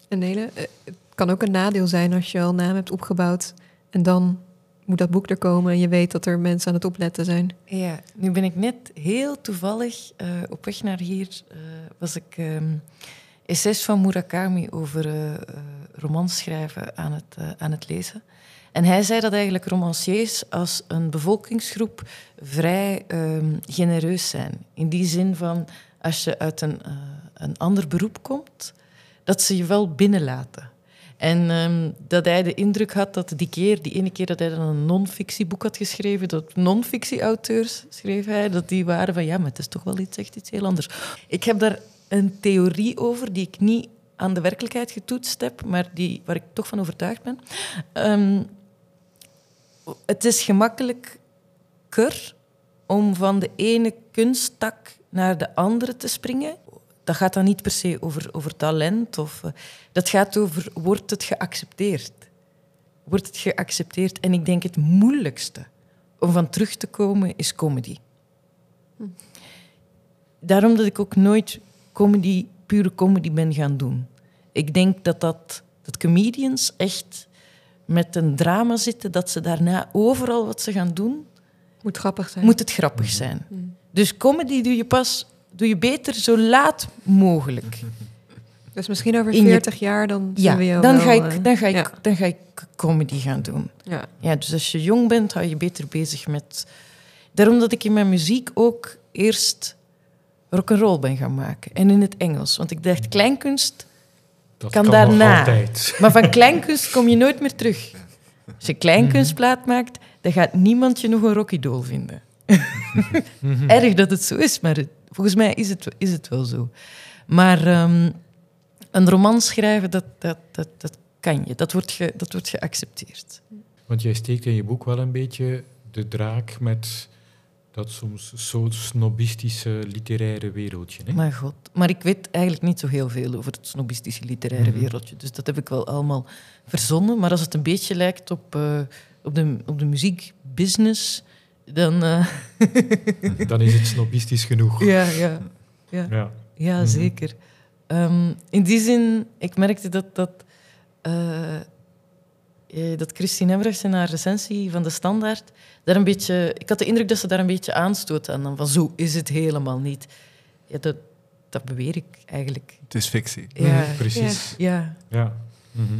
En Nele, het kan ook een nadeel zijn als je al naam hebt opgebouwd... en dan moet dat boek er komen en je weet dat er mensen aan het opletten zijn. Ja, nu ben ik net heel toevallig uh, op weg naar hier, uh, was ik um, essays van Murakami over uh, romans schrijven aan het, aan het lezen. En hij zei dat eigenlijk romanciers als een bevolkingsgroep vrij um, genereus zijn. In die zin van, als je uit een, een ander beroep komt, dat ze je wel binnenlaten. En um, dat hij de indruk had dat die keer, die ene keer dat hij dan een non-fictieboek had geschreven, dat non-fictie-auteurs, schreef hij, dat die waren van ja, maar het is toch wel iets, echt iets heel anders. Ik heb daar een theorie over die ik niet aan de werkelijkheid getoetst heb, maar die, waar ik toch van overtuigd ben. Um, het is gemakkelijker om van de ene kunsttak naar de andere te springen dat gaat dan niet per se over, over talent. Of, uh, dat gaat over, wordt het geaccepteerd? Wordt het geaccepteerd? En ik denk het moeilijkste om van terug te komen is comedy. Hm. Daarom dat ik ook nooit comedy, pure comedy ben gaan doen. Ik denk dat, dat, dat comedians echt met een drama zitten, dat ze daarna overal wat ze gaan doen... Moet grappig zijn. Moet het grappig zijn. Hm. Dus comedy doe je pas doe je beter zo laat mogelijk. Dus misschien over 40 jaar dan ja, we dan, ga ik, eh, dan, ga ik, dan ga ik comedy gaan doen. Ja. ja, dus als je jong bent, hou je beter bezig met... Daarom dat ik in mijn muziek ook eerst rock and roll ben gaan maken. En in het Engels. Want ik dacht, kleinkunst Dat kan, kan daarna. Maar van kleinkunst kom je nooit meer terug. Als je kleinkunstplaat maakt, dan gaat niemand je nog een rockidool vinden. Erg dat het zo is, maar het, volgens mij is het, is het wel zo. Maar um, een roman schrijven, dat, dat, dat, dat kan je. Dat wordt, ge, dat wordt geaccepteerd. Want jij steekt in je boek wel een beetje de draak met dat soms zo snobistische literaire wereldje. Hè? Maar god, maar ik weet eigenlijk niet zo heel veel over het snobistische literaire mm-hmm. wereldje. Dus dat heb ik wel allemaal verzonnen. Maar als het een beetje lijkt op, uh, op, de, op de muziekbusiness, dan... Uh... dan is het snobistisch genoeg. Ja, ja. Ja, ja. ja mm-hmm. zeker. Um, in die zin, ik merkte dat... dat uh, eh, dat Christine Embrechts in haar recensie van de Standaard daar een beetje... Ik had de indruk dat ze daar een beetje aanstoot aan. Dan van zo is het helemaal niet. Ja, dat, dat beweer ik eigenlijk. Het is fictie. Ja, Mhm, precies. ja. Ja. Mhm.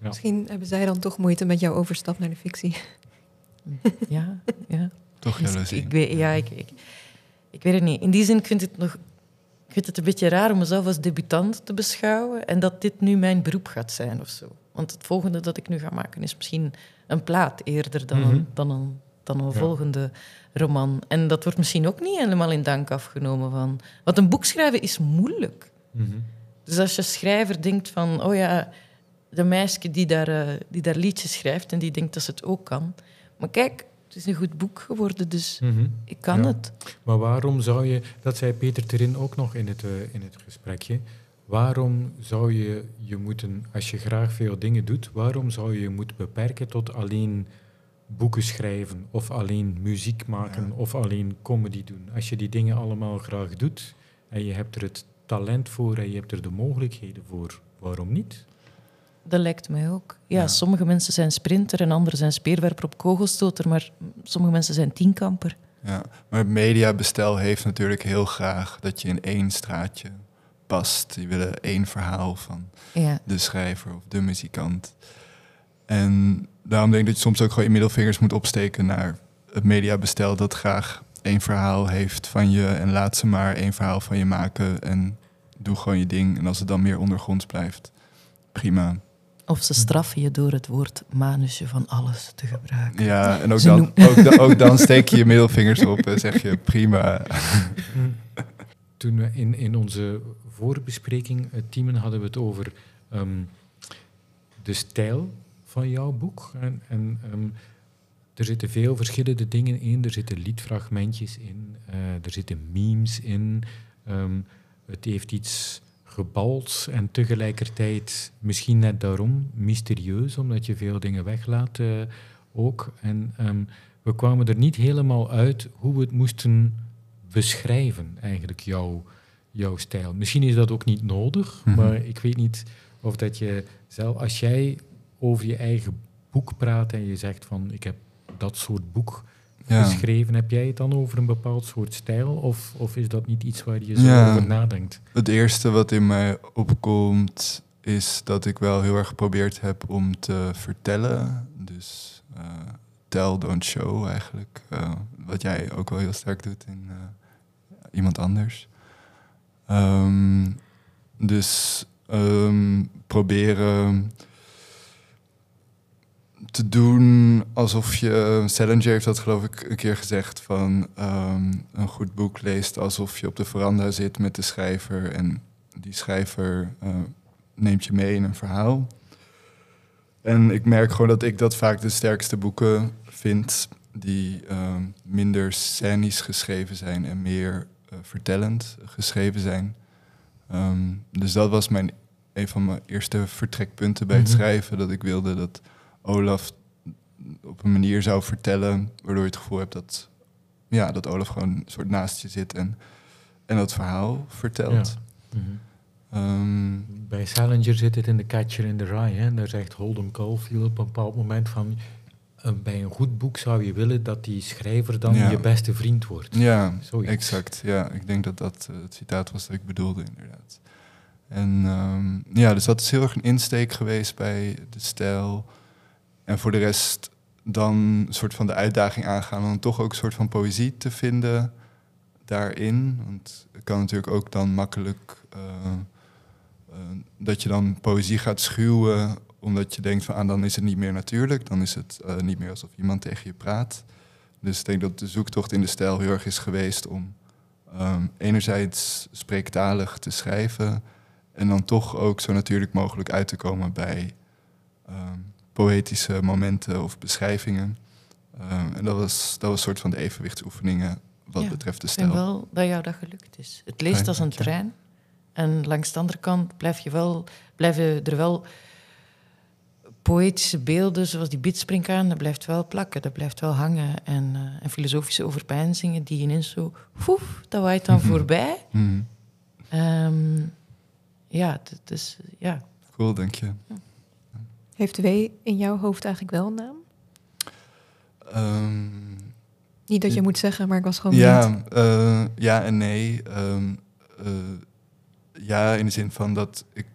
Ja. Misschien hebben zij dan toch moeite met jouw overstap naar de fictie. Ja, ja. Toch Dus jaloezie. ik, weet, ja, ik, ik, ik weet het niet. In die zin vind ik het nog... Ik vind het een beetje raar om mezelf als debutant te beschouwen en dat dit nu mijn beroep gaat zijn of zo. Want het volgende dat ik nu ga maken is misschien een plaat eerder dan, Mhm. een, dan een, dan een Ja. volgende roman. En dat wordt misschien ook niet helemaal in dank afgenomen van... Want een boek schrijven is moeilijk. Mhm. Dus als je schrijver denkt van... Oh ja, de meisje die daar, eh, die daar liedjes schrijft en die denkt dat ze het ook kan. Maar kijk, het is een goed boek geworden, dus Mhm. ik kan Ja. het. Maar waarom zou je, dat zei Peter Terin ook nog in het, eh, in het gesprekje, waarom zou je je moeten, als je graag veel dingen doet, waarom zou je je moeten beperken tot alleen boeken schrijven of alleen muziek maken Ja. of alleen comedy doen? Als je die dingen allemaal graag doet en je hebt er het talent voor en je hebt er de mogelijkheden voor, waarom niet? Dat lijkt mij ook. Ja, Ja. sommige mensen zijn sprinter en anderen zijn speerwerper op kogelstoter, maar sommige mensen zijn tienkamper. Ja, maar het mediabestel heeft natuurlijk heel graag dat je in één straatje past. Die willen één verhaal van Ja. de schrijver of de muzikant. En daarom denk ik dat je soms ook gewoon je middelvingers moet opsteken naar het mediabestel dat graag één verhaal heeft van je en laat ze maar één verhaal van je maken en doe gewoon je ding. En als het dan meer ondergronds blijft, prima. Of ze straffen je door het woord manusje van alles te gebruiken. Ja, en ook Ze dan, noem- ook, da- ook dan steek je je middelvingers op en zeg je prima. Toen we in, in onze voorbespreking, uh, Tiemen, hadden we het over ehm, de stijl van jouw boek. En, en ehm, er zitten veel verschillende dingen in. Er zitten liedfragmentjes in, eh, er zitten memes in. Ehm, het heeft iets gebalds en tegelijkertijd misschien net daarom mysterieus, omdat je veel dingen weglaat eh, ook. En ehm, we kwamen er niet helemaal uit hoe we het moesten beschrijven, eigenlijk, jouw, jouw stijl. Misschien is dat ook niet nodig, Mhm. maar ik weet niet of dat je zelf, als jij over je eigen boek praat en je zegt van ik heb dat soort boek Ja. geschreven, heb jij het dan over een bepaald soort stijl of, of is dat niet iets waar je zo Ja. over nadenkt? Het eerste wat in mij opkomt is dat ik wel heel erg geprobeerd heb om te vertellen. Dus eh, tell, don't show eigenlijk. Eh, wat jij ook wel heel sterk doet in eh, iemand anders. Ehm, dus ehm, proberen te doen alsof je... Salinger heeft dat geloof ik een keer gezegd van... ehm, een goed boek leest alsof je op de veranda zit met de schrijver... en die schrijver eh, neemt je mee in een verhaal. En ik merk gewoon dat ik dat vaak de sterkste boeken vind... die ehm, minder scènisch geschreven zijn en meer eh, vertellend geschreven zijn. Ehm, dus dat was mijn, een van mijn eerste vertrekpunten bij het Mhm. schrijven. Dat ik wilde dat Olaf op een manier zou vertellen... waardoor je het gevoel hebt dat, ja, dat Olaf gewoon een soort naast je zit... en, en dat verhaal vertelt. Mhm. Ehm, Bij Salinger zit het in de Catcher in the Rye. Hè? Daar zegt Holden Caulfield op een bepaald moment van... eh, bij een goed boek zou je willen dat die schrijver dan Ja. je beste vriend wordt. Ja, Zoiets. exact. Ja, ik denk dat dat eh, het citaat was dat ik bedoelde, inderdaad. En ehm, ja, dus dat is heel erg een insteek geweest bij de stijl. En voor de rest dan een soort van de uitdaging aangaan om toch ook een soort van poëzie te vinden daarin. Want het kan natuurlijk ook dan makkelijk eh, eh, dat je dan poëzie gaat schuwen omdat je denkt van ah, dan is het niet meer natuurlijk. Dan is het eh, niet meer alsof iemand tegen je praat. Dus ik denk dat de zoektocht in de stijl heel erg is geweest om ehm, enerzijds spreektalig te schrijven en dan toch ook zo natuurlijk mogelijk uit te komen bij ehm, poëtische momenten of beschrijvingen. Ehm, en dat was, dat was een soort van de evenwichtsoefeningen wat Ja, betreft de Ik vind stijl. wel dat jou dat gelukt is. Het leest Fijn, als een trein. En langs de andere kant blijf je wel, blijven er wel poëtische beelden, zoals die bidspringkaan, dat blijft wel plakken, dat blijft wel hangen. En, eh, en filosofische overpeinzingen die ineens zo, foef, dat waait dan Mhm. voorbij. Mhm. Ehm, ja, het is, ja, Cool, dank je. Heeft W in jouw hoofd eigenlijk wel een naam? Ehm, Niet dat je moet zeggen, maar ik was gewoon ja, eh, ja en nee. Ehm, eh, ja, in de zin van dat ik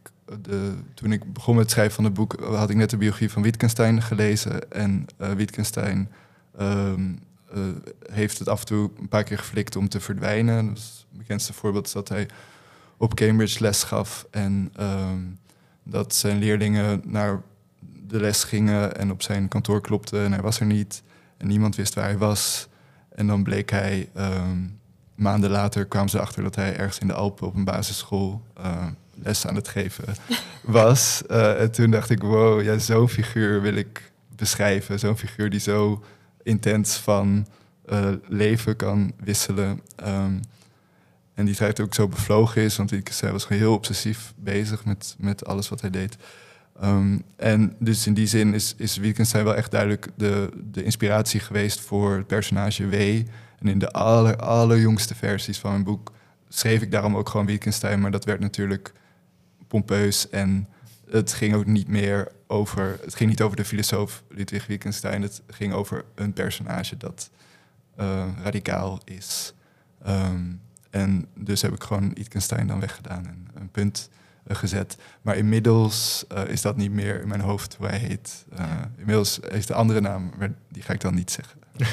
de, toen ik begon met het schrijven van het boek, had ik net de biografie van Wittgenstein gelezen. En eh, Wittgenstein ehm, eh, heeft het af en toe een paar keer geflikt om te verdwijnen. Dus het bekendste voorbeeld is dat hij op Cambridge les gaf en dat zijn leerlingen naar de les gingen en op zijn kantoor klopten en hij was er niet. En niemand wist waar hij was. En dan bleek hij, ehm, maanden later kwamen ze erachter dat hij ergens in de Alpen op een basisschool eh, les aan het geven was. Eh, en toen dacht ik, wow, ja, zo'n figuur wil ik beschrijven. Zo'n figuur die zo intens van eh, leven kan wisselen. Ehm, en die tijd ook zo bevlogen is, want ik hij was gewoon heel obsessief bezig met, met alles wat hij deed. Ehm, en dus in die zin is, is Wittgenstein wel echt duidelijk de, de inspiratie geweest voor het personage W. En in de aller, allerjongste versies van mijn boek schreef ik daarom ook gewoon Wittgenstein, maar dat werd natuurlijk pompeus en het ging ook niet meer over, het ging niet over de filosoof Ludwig Wittgenstein, het ging over een personage dat eh, radicaal is. Ehm, en dus heb ik gewoon Wittgenstein dan weggedaan en een punt gezet. Maar inmiddels eh, is dat niet meer in mijn hoofd hoe hij heet. Eh, inmiddels heeft de andere naam, maar die ga ik dan niet zeggen.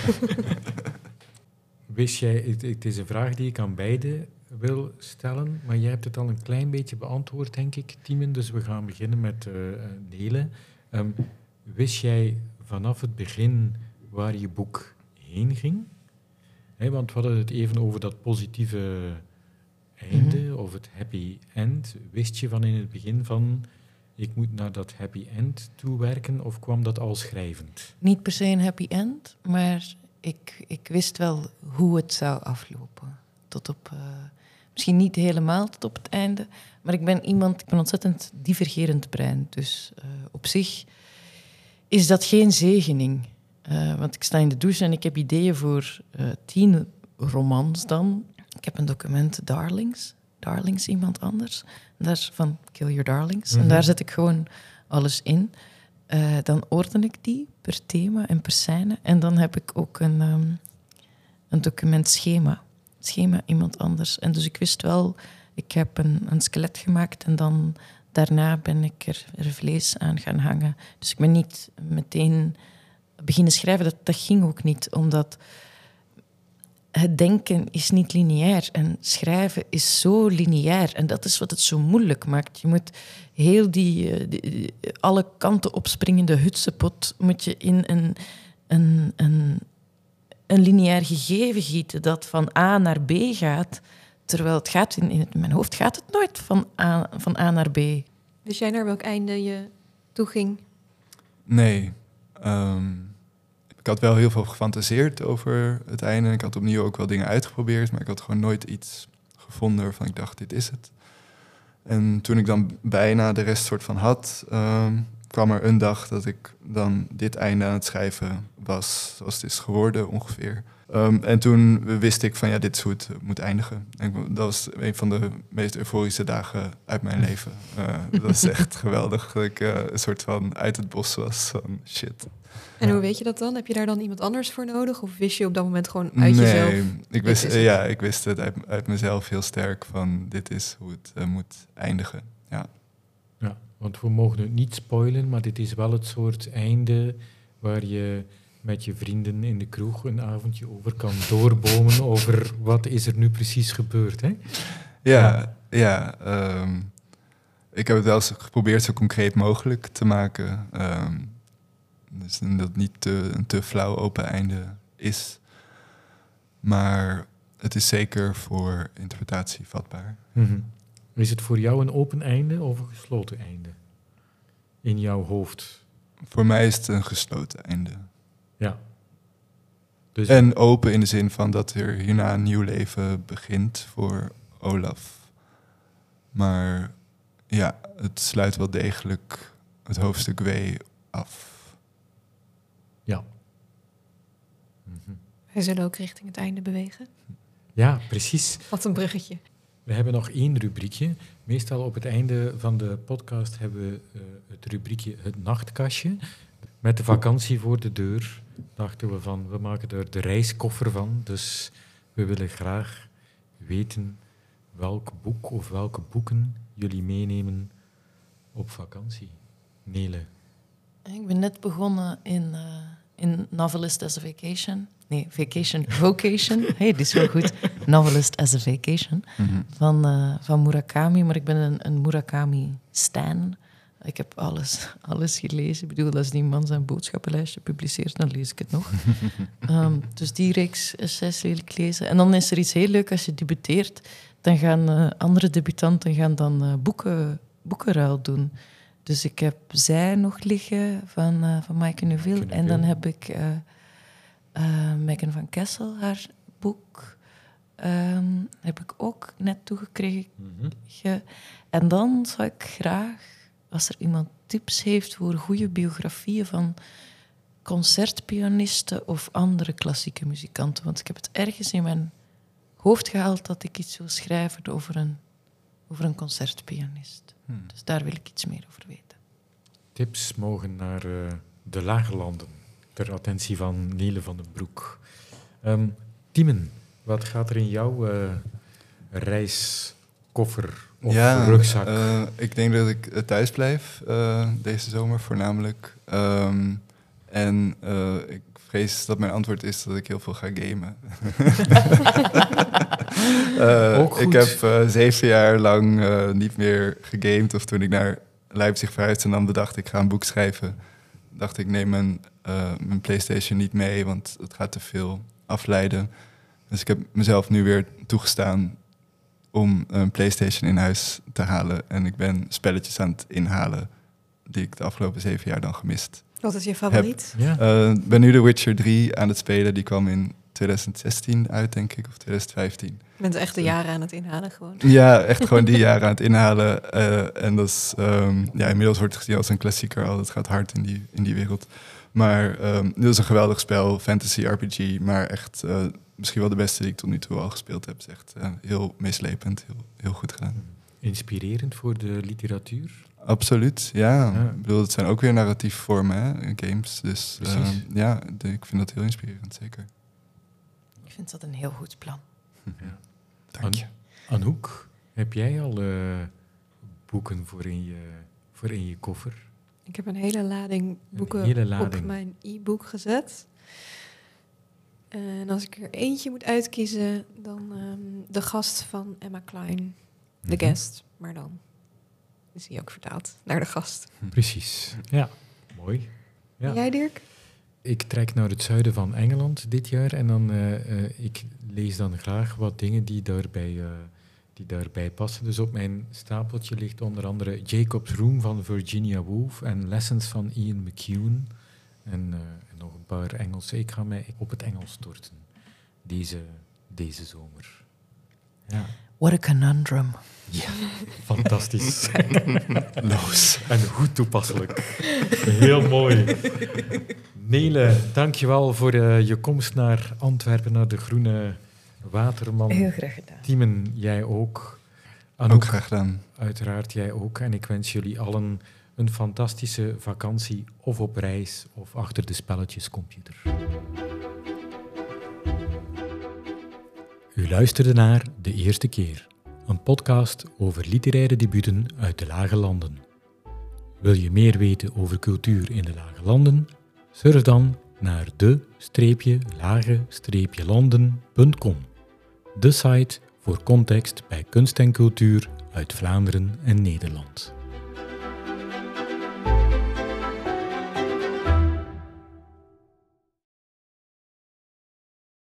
Wist jij, het, is een vraag die ik aan beide wil stellen, maar jij hebt het al een klein beetje beantwoord, denk ik, Timen. Dus we gaan beginnen met eh eh, Nele. Ehm, wist jij vanaf het begin waar je boek heen ging? Want we hadden het even over dat positieve einde of het happy end. Wist je van in het begin van, ik moet naar dat happy end toe werken, of kwam dat al schrijvend? Niet per se een happy end, maar ik, ik wist wel hoe het zou aflopen. Tot op, eh, misschien niet helemaal tot op het einde, maar ik ben iemand, ik ben ontzettend divergerend brein. Dus eh, op zich is dat geen zegening. Eh, want ik sta in de douche en ik heb ideeën voor tien romans dan. Ik heb een document Darlings. Darlings iemand anders. Daar is van Kill Your Darlings. Mhm. En daar zet ik gewoon alles in. Eh, dan orden ik die per thema en per scène. En dan heb ik ook een, ehm, een document schema. Schema iemand anders. En dus ik wist wel, ik heb een, een skelet gemaakt en dan daarna ben ik er, er vlees aan gaan hangen. Dus ik ben niet meteen beginnen schrijven. Dat, dat ging ook niet, omdat het denken is niet lineair en schrijven is zo lineair. En dat is wat het zo moeilijk maakt. Je moet heel die, eh, die- alle kanten opspringende hutsepot moet je in een, een, een, een lineair gegeven gieten dat van A naar B gaat. Terwijl het gaat in, in mijn hoofd gaat het nooit van A, van A naar B. Wist jij naar welk einde je toe ging? Nee. ehm, ik had wel heel veel gefantaseerd over het einde. Ik had opnieuw ook wel dingen uitgeprobeerd, maar ik had gewoon nooit iets gevonden waarvan ik dacht, dit is het. En toen ik dan bijna de rest soort van had, ehm, kwam er een dag dat ik dan dit einde aan het schrijven was, zoals het is geworden ongeveer. Ehm, en toen wist ik van ja, dit is hoe het moet eindigen. En dat was een van de meest euforische dagen uit mijn leven. Eh, dat was echt geweldig dat ik eh, een soort van uit het bos was van shit. En Ja. hoe weet je dat dan? Heb je daar dan iemand anders voor nodig? Of wist je op dat moment gewoon uit jezelf? ik wist, ja, ik wist het uit, uit mezelf heel sterk van dit is hoe het eh, moet eindigen. Ja. Ja, want we mogen het niet spoilen, maar dit is wel het soort einde waar je met je vrienden in de kroeg een avondje over kan doorbomen over wat is er nu precies gebeurd. Hè? Ja, ja. ehm, ik heb het wel eens geprobeerd zo concreet mogelijk te maken. ehm, dus dat het niet te, een te flauw open einde is. Maar het is zeker voor interpretatie vatbaar. Mhm. Is het voor jou een open einde of een gesloten einde? In jouw hoofd. Voor mij is het een gesloten einde. Ja. Dus En open in de zin van dat er hierna een nieuw leven begint voor Olaf. Maar ja, het sluit wel degelijk het hoofdstuk W af. Ja. Mhm. Wij zullen ook richting het einde bewegen. Ja, precies. Wat een bruggetje. We hebben nog één rubriekje. Meestal op het einde van de podcast hebben we uh, het rubriekje Het Nachtkastje. Met de vakantie voor de deur dachten we van, we maken er de reiskoffer van. Dus we willen graag weten welk boek of welke boeken jullie meenemen op vakantie. Nele. Ik ben net begonnen in, uh, in Novelist as a Vacation. Nee, Vacation Vocation. hey, dit is wel goed. Novelist as a Vacation. Mm -hmm. van, uh, van Murakami. Maar ik ben een, een Murakami-stan. Ik heb alles, alles gelezen. Ik bedoel, als die man zijn boodschappenlijstje publiceert, dan lees ik het nog. um, dus die reeks essays wil ik lezen. En dan is er iets heel leuk als je debuteert. Dan gaan uh, andere debutanten gaan dan uh, boeken, boekenruil doen. Dus ik heb Zij nog liggen van, uh, van Maaike Neuville. En dan heb ik Megan van Kessel, haar boek. Um, heb ik ook net toegekregen. Mm -hmm. En dan zou ik graag als er iemand tips heeft voor goede biografieën van concertpianisten of andere klassieke muzikanten. Want ik heb het ergens in mijn hoofd gehaald dat ik iets wil schrijven over een, over een concertpianist. Hmm. Dus daar wil ik iets meer over weten. Tips mogen naar uh, de lage landen, ter attentie van Nele van den Broek. Um, Tiemen, wat gaat er in jouw uh, reiskoffer of ja, rugzak? Uh, ik denk dat ik thuis blijf uh, deze zomer voornamelijk. Um, en uh, ik vrees dat mijn antwoord is dat ik heel veel ga gamen. ik heb zeven jaar lang niet meer gegamed. Of toen ik naar Leipzig verhuisde en dan bedacht ik ga een boek schrijven. Dacht ik neem mijn, mijn Playstation niet mee, want het gaat te veel afleiden. Dus ik heb mezelf nu weer toegestaan om een PlayStation in huis te halen. En ik ben spelletjes aan het inhalen die ik de afgelopen zeven jaar dan gemist. Wat is je favoriet? Ik ja. uh, ben nu The Witcher 3 aan het spelen. Die kwam in 2016 uit, denk ik, of 2015. Je bent echt de jaren aan het inhalen gewoon. Ja, echt gewoon die jaren aan het inhalen. Uh, en dat is, um, ja, inmiddels wordt het gezien als een klassieker al. Het gaat hard in die, in die wereld. Maar um, dit is een geweldig spel, fantasy RPG, maar echt uh, misschien wel de beste die ik tot nu toe al gespeeld heb. Het is echt uh, heel meeslepend, heel, heel goed gedaan. Inspirerend voor de literatuur? Absoluut, ja. ja. Ik bedoel, het zijn ook weer narratieve vormen, hè, games. Dus uh, ja, de, ik vind dat heel inspirerend, zeker. Ik vind dat een heel goed plan. Ja. Dank je. An Anouk, heb jij al boeken voor in, je, voor in je koffer? Ik heb een hele lading boeken hele lading. op mijn e-book gezet. En als ik er eentje moet uitkiezen, dan um, de gast van Emma Klein. De mm guest, maar dan is hij ook vertaald naar de gast. Precies, ja, mooi. Ja. jij Dirk? Ik trek naar het zuiden van Engeland dit jaar en dan uh, uh, ik lees dan graag wat dingen die daarbij uh, die daarbij passen. Dus op mijn stapeltje ligt onder andere Jacob's Room van Virginia Woolf en Lessons van Ian McEwan. En, en, nog een paar Engelse. Ik ga mij op het Engels storten deze, deze zomer. Ja. What a conundrum. Ja, fantastisch. Loos. En goed toepasselijk. Heel mooi. Nele, dankjewel voor uh, je komst naar Antwerpen, naar de Groene Waterman. Heel graag gedaan. Tiemen, jij ook. Anouk, ook graag gedaan. Uiteraard, jij ook. En ik wens jullie allen een fantastische vakantie of op reis of achter de spelletjescomputer. U luisterde naar De Eerste Keer, een podcast over literaire debuten uit de Lage Landen. Wil je meer weten over cultuur in de Lage Landen? Surf dan naar de-lage-landen.com de site voor context bij kunst en cultuur uit Vlaanderen en Nederland.